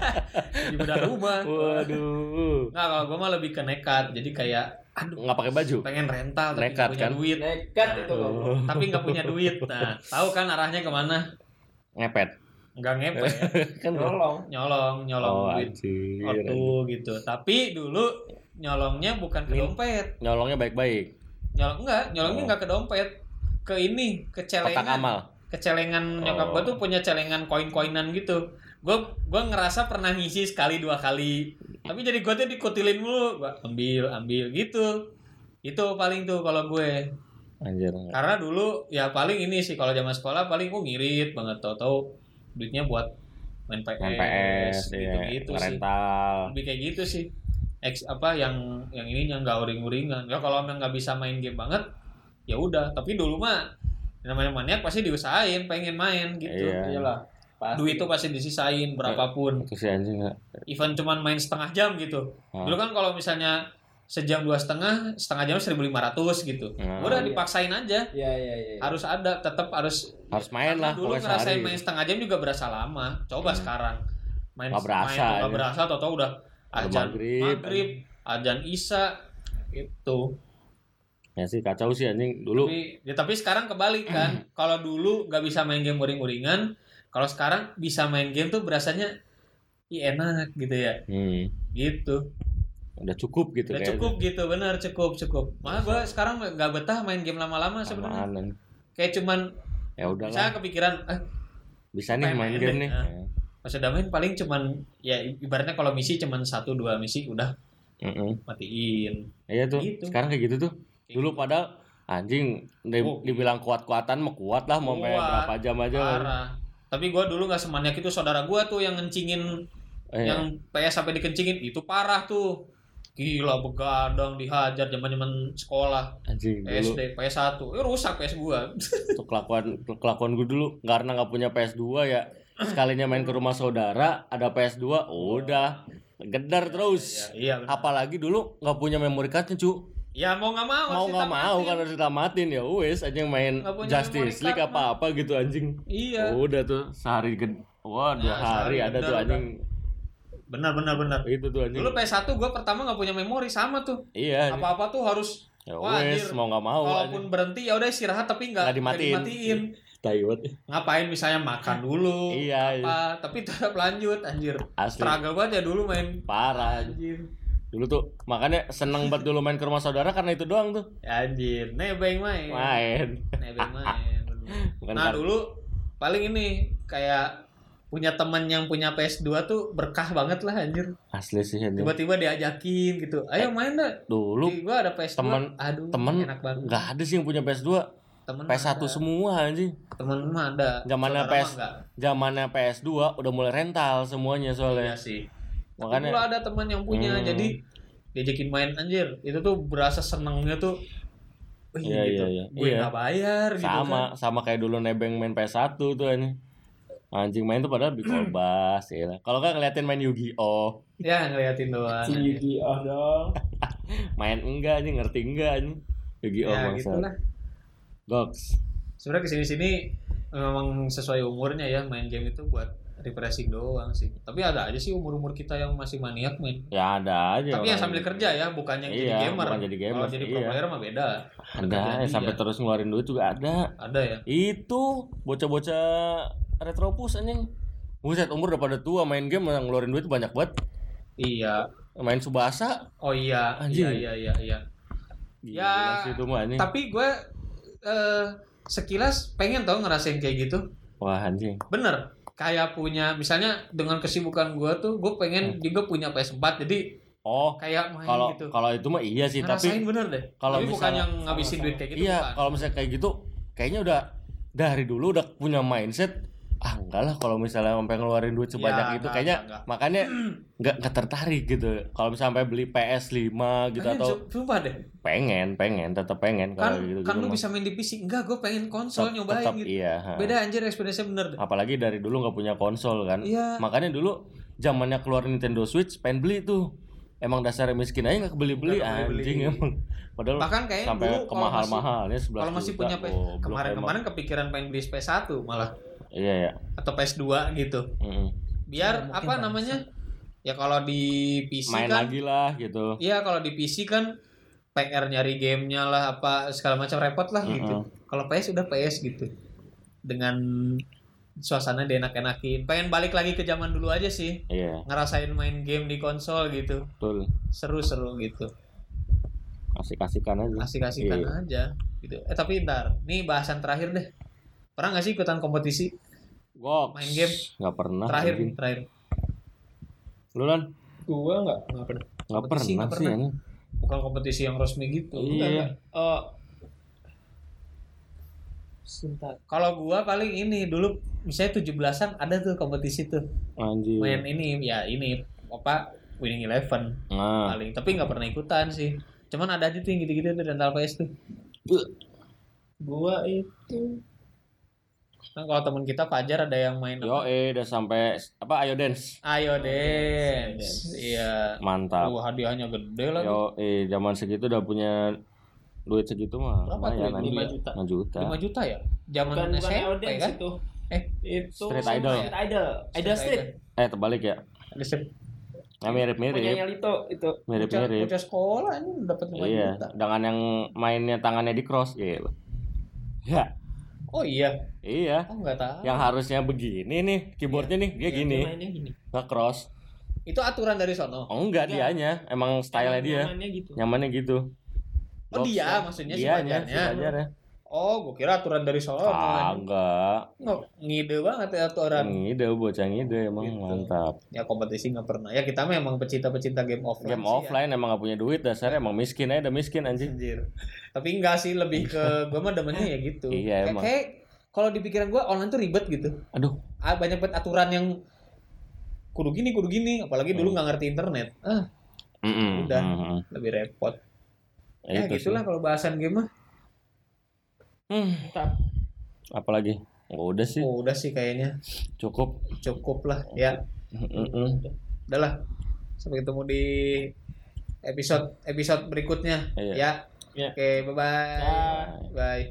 Di bedah rumah. Waduh. Enggak, kalau gua mah lebih ke nekat. Jadi kayak aduh Nggak pakai baju. pengen rental tapi Nekat, nggak punya kan? duit. Nekat itu Oh. Tapi nggak punya duit. Nah, tahu kan arahnya ke mana? Ngepet. Enggak ngepet. Kan Nyolong. nyolong, nyolong Oh, duit anjir. ortu gitu. Tapi dulu nyolongnya bukan ke Min- dompet. Nyolongnya baik-baik. Nyolong enggak, nyolongnya Oh. enggak ke dompet. Ke ini, ke Kotak celengan. amal. Ke celengan nyokap Oh. gua tuh punya celengan koin-koinan gitu. Gua gua ngerasa pernah ngisi sekali dua kali. Tapi jadi gua tuh dikutilin mulu. Gua ambil, ambil gitu. Itu paling tuh kalau gue. Anjir. Karena dulu ya paling ini sih kalau zaman sekolah paling gue ngirit banget tau-tau duitnya buat main PS, Main PS, gitu, ya, gitu sih. rental. Lebih kayak gitu sih. X apa yang yang ininya nggak uring-uringan. Ya kalau emang nggak bisa main game banget ya udah. Tapi dulu mah namanya maniak pasti diusahain pengen main gitu. Iya. Iyalah. Pasti. Duit tuh pasti disisain berapapun. Itu sih anjing. Even cuman main setengah jam gitu. Ah. Dulu kan kalau misalnya sejam dua setengah, setengah jam 1500 gitu. Ah. Udah Iya. dipaksain aja Iya iya iya. harus ada tetap harus Harus main karena lah dulu ngerasain sehari. main setengah jam juga berasa lama coba sekarang main Nggak berasa, main nggak ya. berasa atau tau udah Udah ajan maghrib. maghrib ajan isya itu Ya sih kacau sih anjing dulu. tapi ya, tapi sekarang kebalik kan kalau dulu nggak bisa main game uring-uringan kalau sekarang bisa main game tuh berasanya Ih, enak gitu ya Hmm. gitu Udah cukup gitu udah kayaknya. cukup gitu bener cukup cukup malah gue sekarang nggak betah main game lama-lama sebenarnya kayak cuman Ya udahlah. misalnya kepikiran ah, Bisa nih main- main main game deh. nih. Ah. Pas udah main paling cuman ya ibaratnya kalau misi cuman satu dua misi udah Heeh. matiin. Iya tuh. Gitu. Sekarang kayak gitu tuh. Dulu padahal anjing di- Oh. dibilang kuat-kuatan mah kuat lah mau main Kuat. berapa jam aja. Parah. Tapi gua dulu nggak semaniak itu saudara gua tuh yang ngencingin Eh, yang PS sampai dikencingin itu parah tuh. Gila begadang dihajar zaman-zaman sekolah anjing dulu SD PS1. Eh rusak PS gua. tuh kelakuan kelakuan gue dulu karena nggak punya PS2 ya sekalinya main ke rumah saudara ada PS2 udah gedar terus Iya, iya. bener. apalagi dulu nggak punya memory cardnya cu Ya mau nggak mau. mau nggak mau kan harus ditamatin ya wes aja main Nggak punya Justice League card apa apa gitu anjing Iya. udah tuh sehari ged wah dua Nah, hari ada tuh anjing Benar benar benar. itu tuh anjing Dulu PS1 gua pertama nggak punya memori sama tuh. iya. Apa-apa tuh harus ya Wah, wes mau nggak mau Kalaupun berhenti ya udah istirahat tapi nggak Nggak dimatiin. nggak dimatiin. tai banget Ngapain misalnya makan dulu, Iya, apa, tapi tetap lanjut anjir. asli Struggle banget ya dulu main. parah Anjir. dulu tuh makanya seneng banget dulu main ke rumah saudara karena itu doang tuh Ya, anjir, nebeng main. main Nebeng main. Bukan nah, dulu paling ini kayak punya teman yang punya PS2 tuh berkah banget lah anjir. asli sih anjing. Tiba-tiba diajakin gitu. Ayo main dah. dulu gua ada PS2. temen- Aduh, temen enak banget. nggak ada sih yang punya PS2 Temen PS1 ada. semua anjing Temen mah ada. Zamannya PS enggak. zamannya PS2 udah mulai rental semuanya Iya soalnya sih. Makanya dulu ada teman yang punya Hmm. jadi diajakin main anjir. Itu tuh berasa senengnya tuh Wih, Iya, gitu. iya, iya. Gue Iya. nggak bayar gitu kan. sama sama kayak dulu nebeng main PS1 tuh anjing anjing main tuh padahal di kolbas ya lah. kalau kan ngeliatin main Yu-Gi-Oh Ya ngeliatin doang. Si Yugi oh dong. main enggak anjing ngerti enggak anjing Yu-Gi-Oh ya gitu lah. Goks Sebenarnya ke sini-sini memang sesuai umurnya ya main game itu buat refreshing doang sih. Tapi ada aja sih umur-umur kita yang masih maniak main. ya ada aja Tapi yang orang. sambil kerja ya, bukan yang Iya, jadi gamer. bukan jadi gamer, Kalau jadi pro iya. player mah beda. ada kerjaan yang sampai dia. terus ngeluarin duit juga ada Ada ya. itu bocah-bocah retropus anjing Buset umur udah pada tua main game ngeluarin duit banyak banget Iya. main subasa Oh iya. Anjing. Iya iya iya iya. Gila Ya, sih itu mah anjing Tapi gue eh sekilas pengen tau ngerasain kayak gitu. wah anjing Bener. Kayak punya misalnya dengan kesibukan gue tuh gue pengen juga punya PS4 jadi oh kayak main Hmm. kalau gitu. kalau itu mah iya sih Ngerasain tapi bener deh. kalau Tapi bukan misalnya- yang ngabisin duit kayak gitu iya bukan. kalau misalnya kayak gitu kayaknya udah dari dulu udah punya mindset ah enggak lah kalau misalnya sampai ngeluarin duit sebanyak Ya, itu enggak, kayaknya enggak, enggak. makanya nggak nggak tertarik gitu kalau misalnya sampai beli PS 5 gitu Pengen, atau sumpah deh. pengen pengen tetap pengen Kan kalau gitu kan lu mah. bisa main di PC. Enggak, gue pengen konsol Tetap- nyobain tetap gitu. iya ha. Beda anjir experience bener deh. apalagi dari dulu nggak punya konsol kan Iya. makanya dulu zamannya keluar Nintendo Switch pengen beli tuh emang dasarnya miskin aja nggak kebeli beli Nggak kebeli-beli. anjing emang padahal Bahkan kayaknya sampai dulu ke kalau masih punya P- kemarin-kemarin kepikiran pengen beli PS1 malah iya ya atau PS2 gitu. Mm-mm. Biar Ya, apa bangsa. namanya? Ya kalau di PC main kan lagi lah gitu Iya kalau di PC kan PR nyari gamenya lah apa segala macam repot lah gitu. Mm-mm. Kalau PS udah PS gitu. Dengan suasana dienak-enakin. Pengen balik lagi ke zaman dulu aja sih. iya Ngerasain main game di konsol gitu. betul Seru-seru gitu. asik-asikan aja Asik-asikan Iya. aja gitu. Eh tapi ntar, nih bahasan terakhir deh. Pernah gak sih ikutan kompetisi? Goks. Main game. nggak pernah terakhir nih, terakhir. lu lan Gua nggak Nggak pernah. nggak Kompetisi pernah nggak sih pernah. anjing. Bukan kompetisi yang resmi gitu. Iya. Enggak, enggak. Eh. Kalau gua paling ini dulu misalnya 17-an ada tuh kompetisi tuh. anjing main ini ya ini apa winning eleven nah paling tapi nggak pernah ikutan sih cuman ada aja tuh yang gitu-gitu tuh rental PS tuh Gua itu kan kalau teman kita Fajar ada yang main yo apa? eh udah sampai apa ayo dance ayo dance iya mantap Wah, hadiahnya gede lagi yo eh zaman segitu udah punya duit segitu mah Berapa tuh? lumayan Lima anjing. juta. 5 juta 5 juta ya zaman bukan bukan SMP audience kan itu. Eh, itu Street Idol. Street Idol. Idol Street. eh terbalik ya ada set nah, mirip Punya mirip Lito itu. mirip bocah, mirip bocah sekolah ini dapat 5 iya juta dengan yang mainnya tangannya di cross iya ya oh iya? Iya. Oh nggak tahu. Yang harusnya begini nih keyboardnya nih dia Iya, gini. mainnya gini. nggak cross itu aturan dari sono? Oh enggak Enggak. dianya. Emang style dia. Nyamannya gitu. nyamannya gitu. Oh dia Boxnya. maksudnya dianya si Fajarnya. Oh gua kira aturan dari sono Ah, enggak Nggak, ngide banget ya aturan ngide bocah ngide emang Gitu. mantap ya kompetisi nggak pernah ya kita memang pecinta-pecinta game offline game sih ya. offline emang gak punya duit dasarnya emang miskin aja udah miskin anjing Anjir. tapi enggak sih lebih ke gue mah demennya ya gitu Iya, kayak, emang. kayak kalau di pikiran gue online tuh ribet gitu aduh Ah, banyak banget aturan yang kudu gini kudu gini apalagi dulu Hmm. nggak ngerti internet ah Mm-mm, Udah. mm-mm. lebih repot ya Itu gitulah kalau bahasan game mah Hmm, Mantap. apalagi oh, udah sih oh, udah sih kayaknya cukup cukup lah ya Mm-mm. udahlah sampai ketemu di episode episode berikutnya Iya. ya Ya. oke bye bye Ya. bye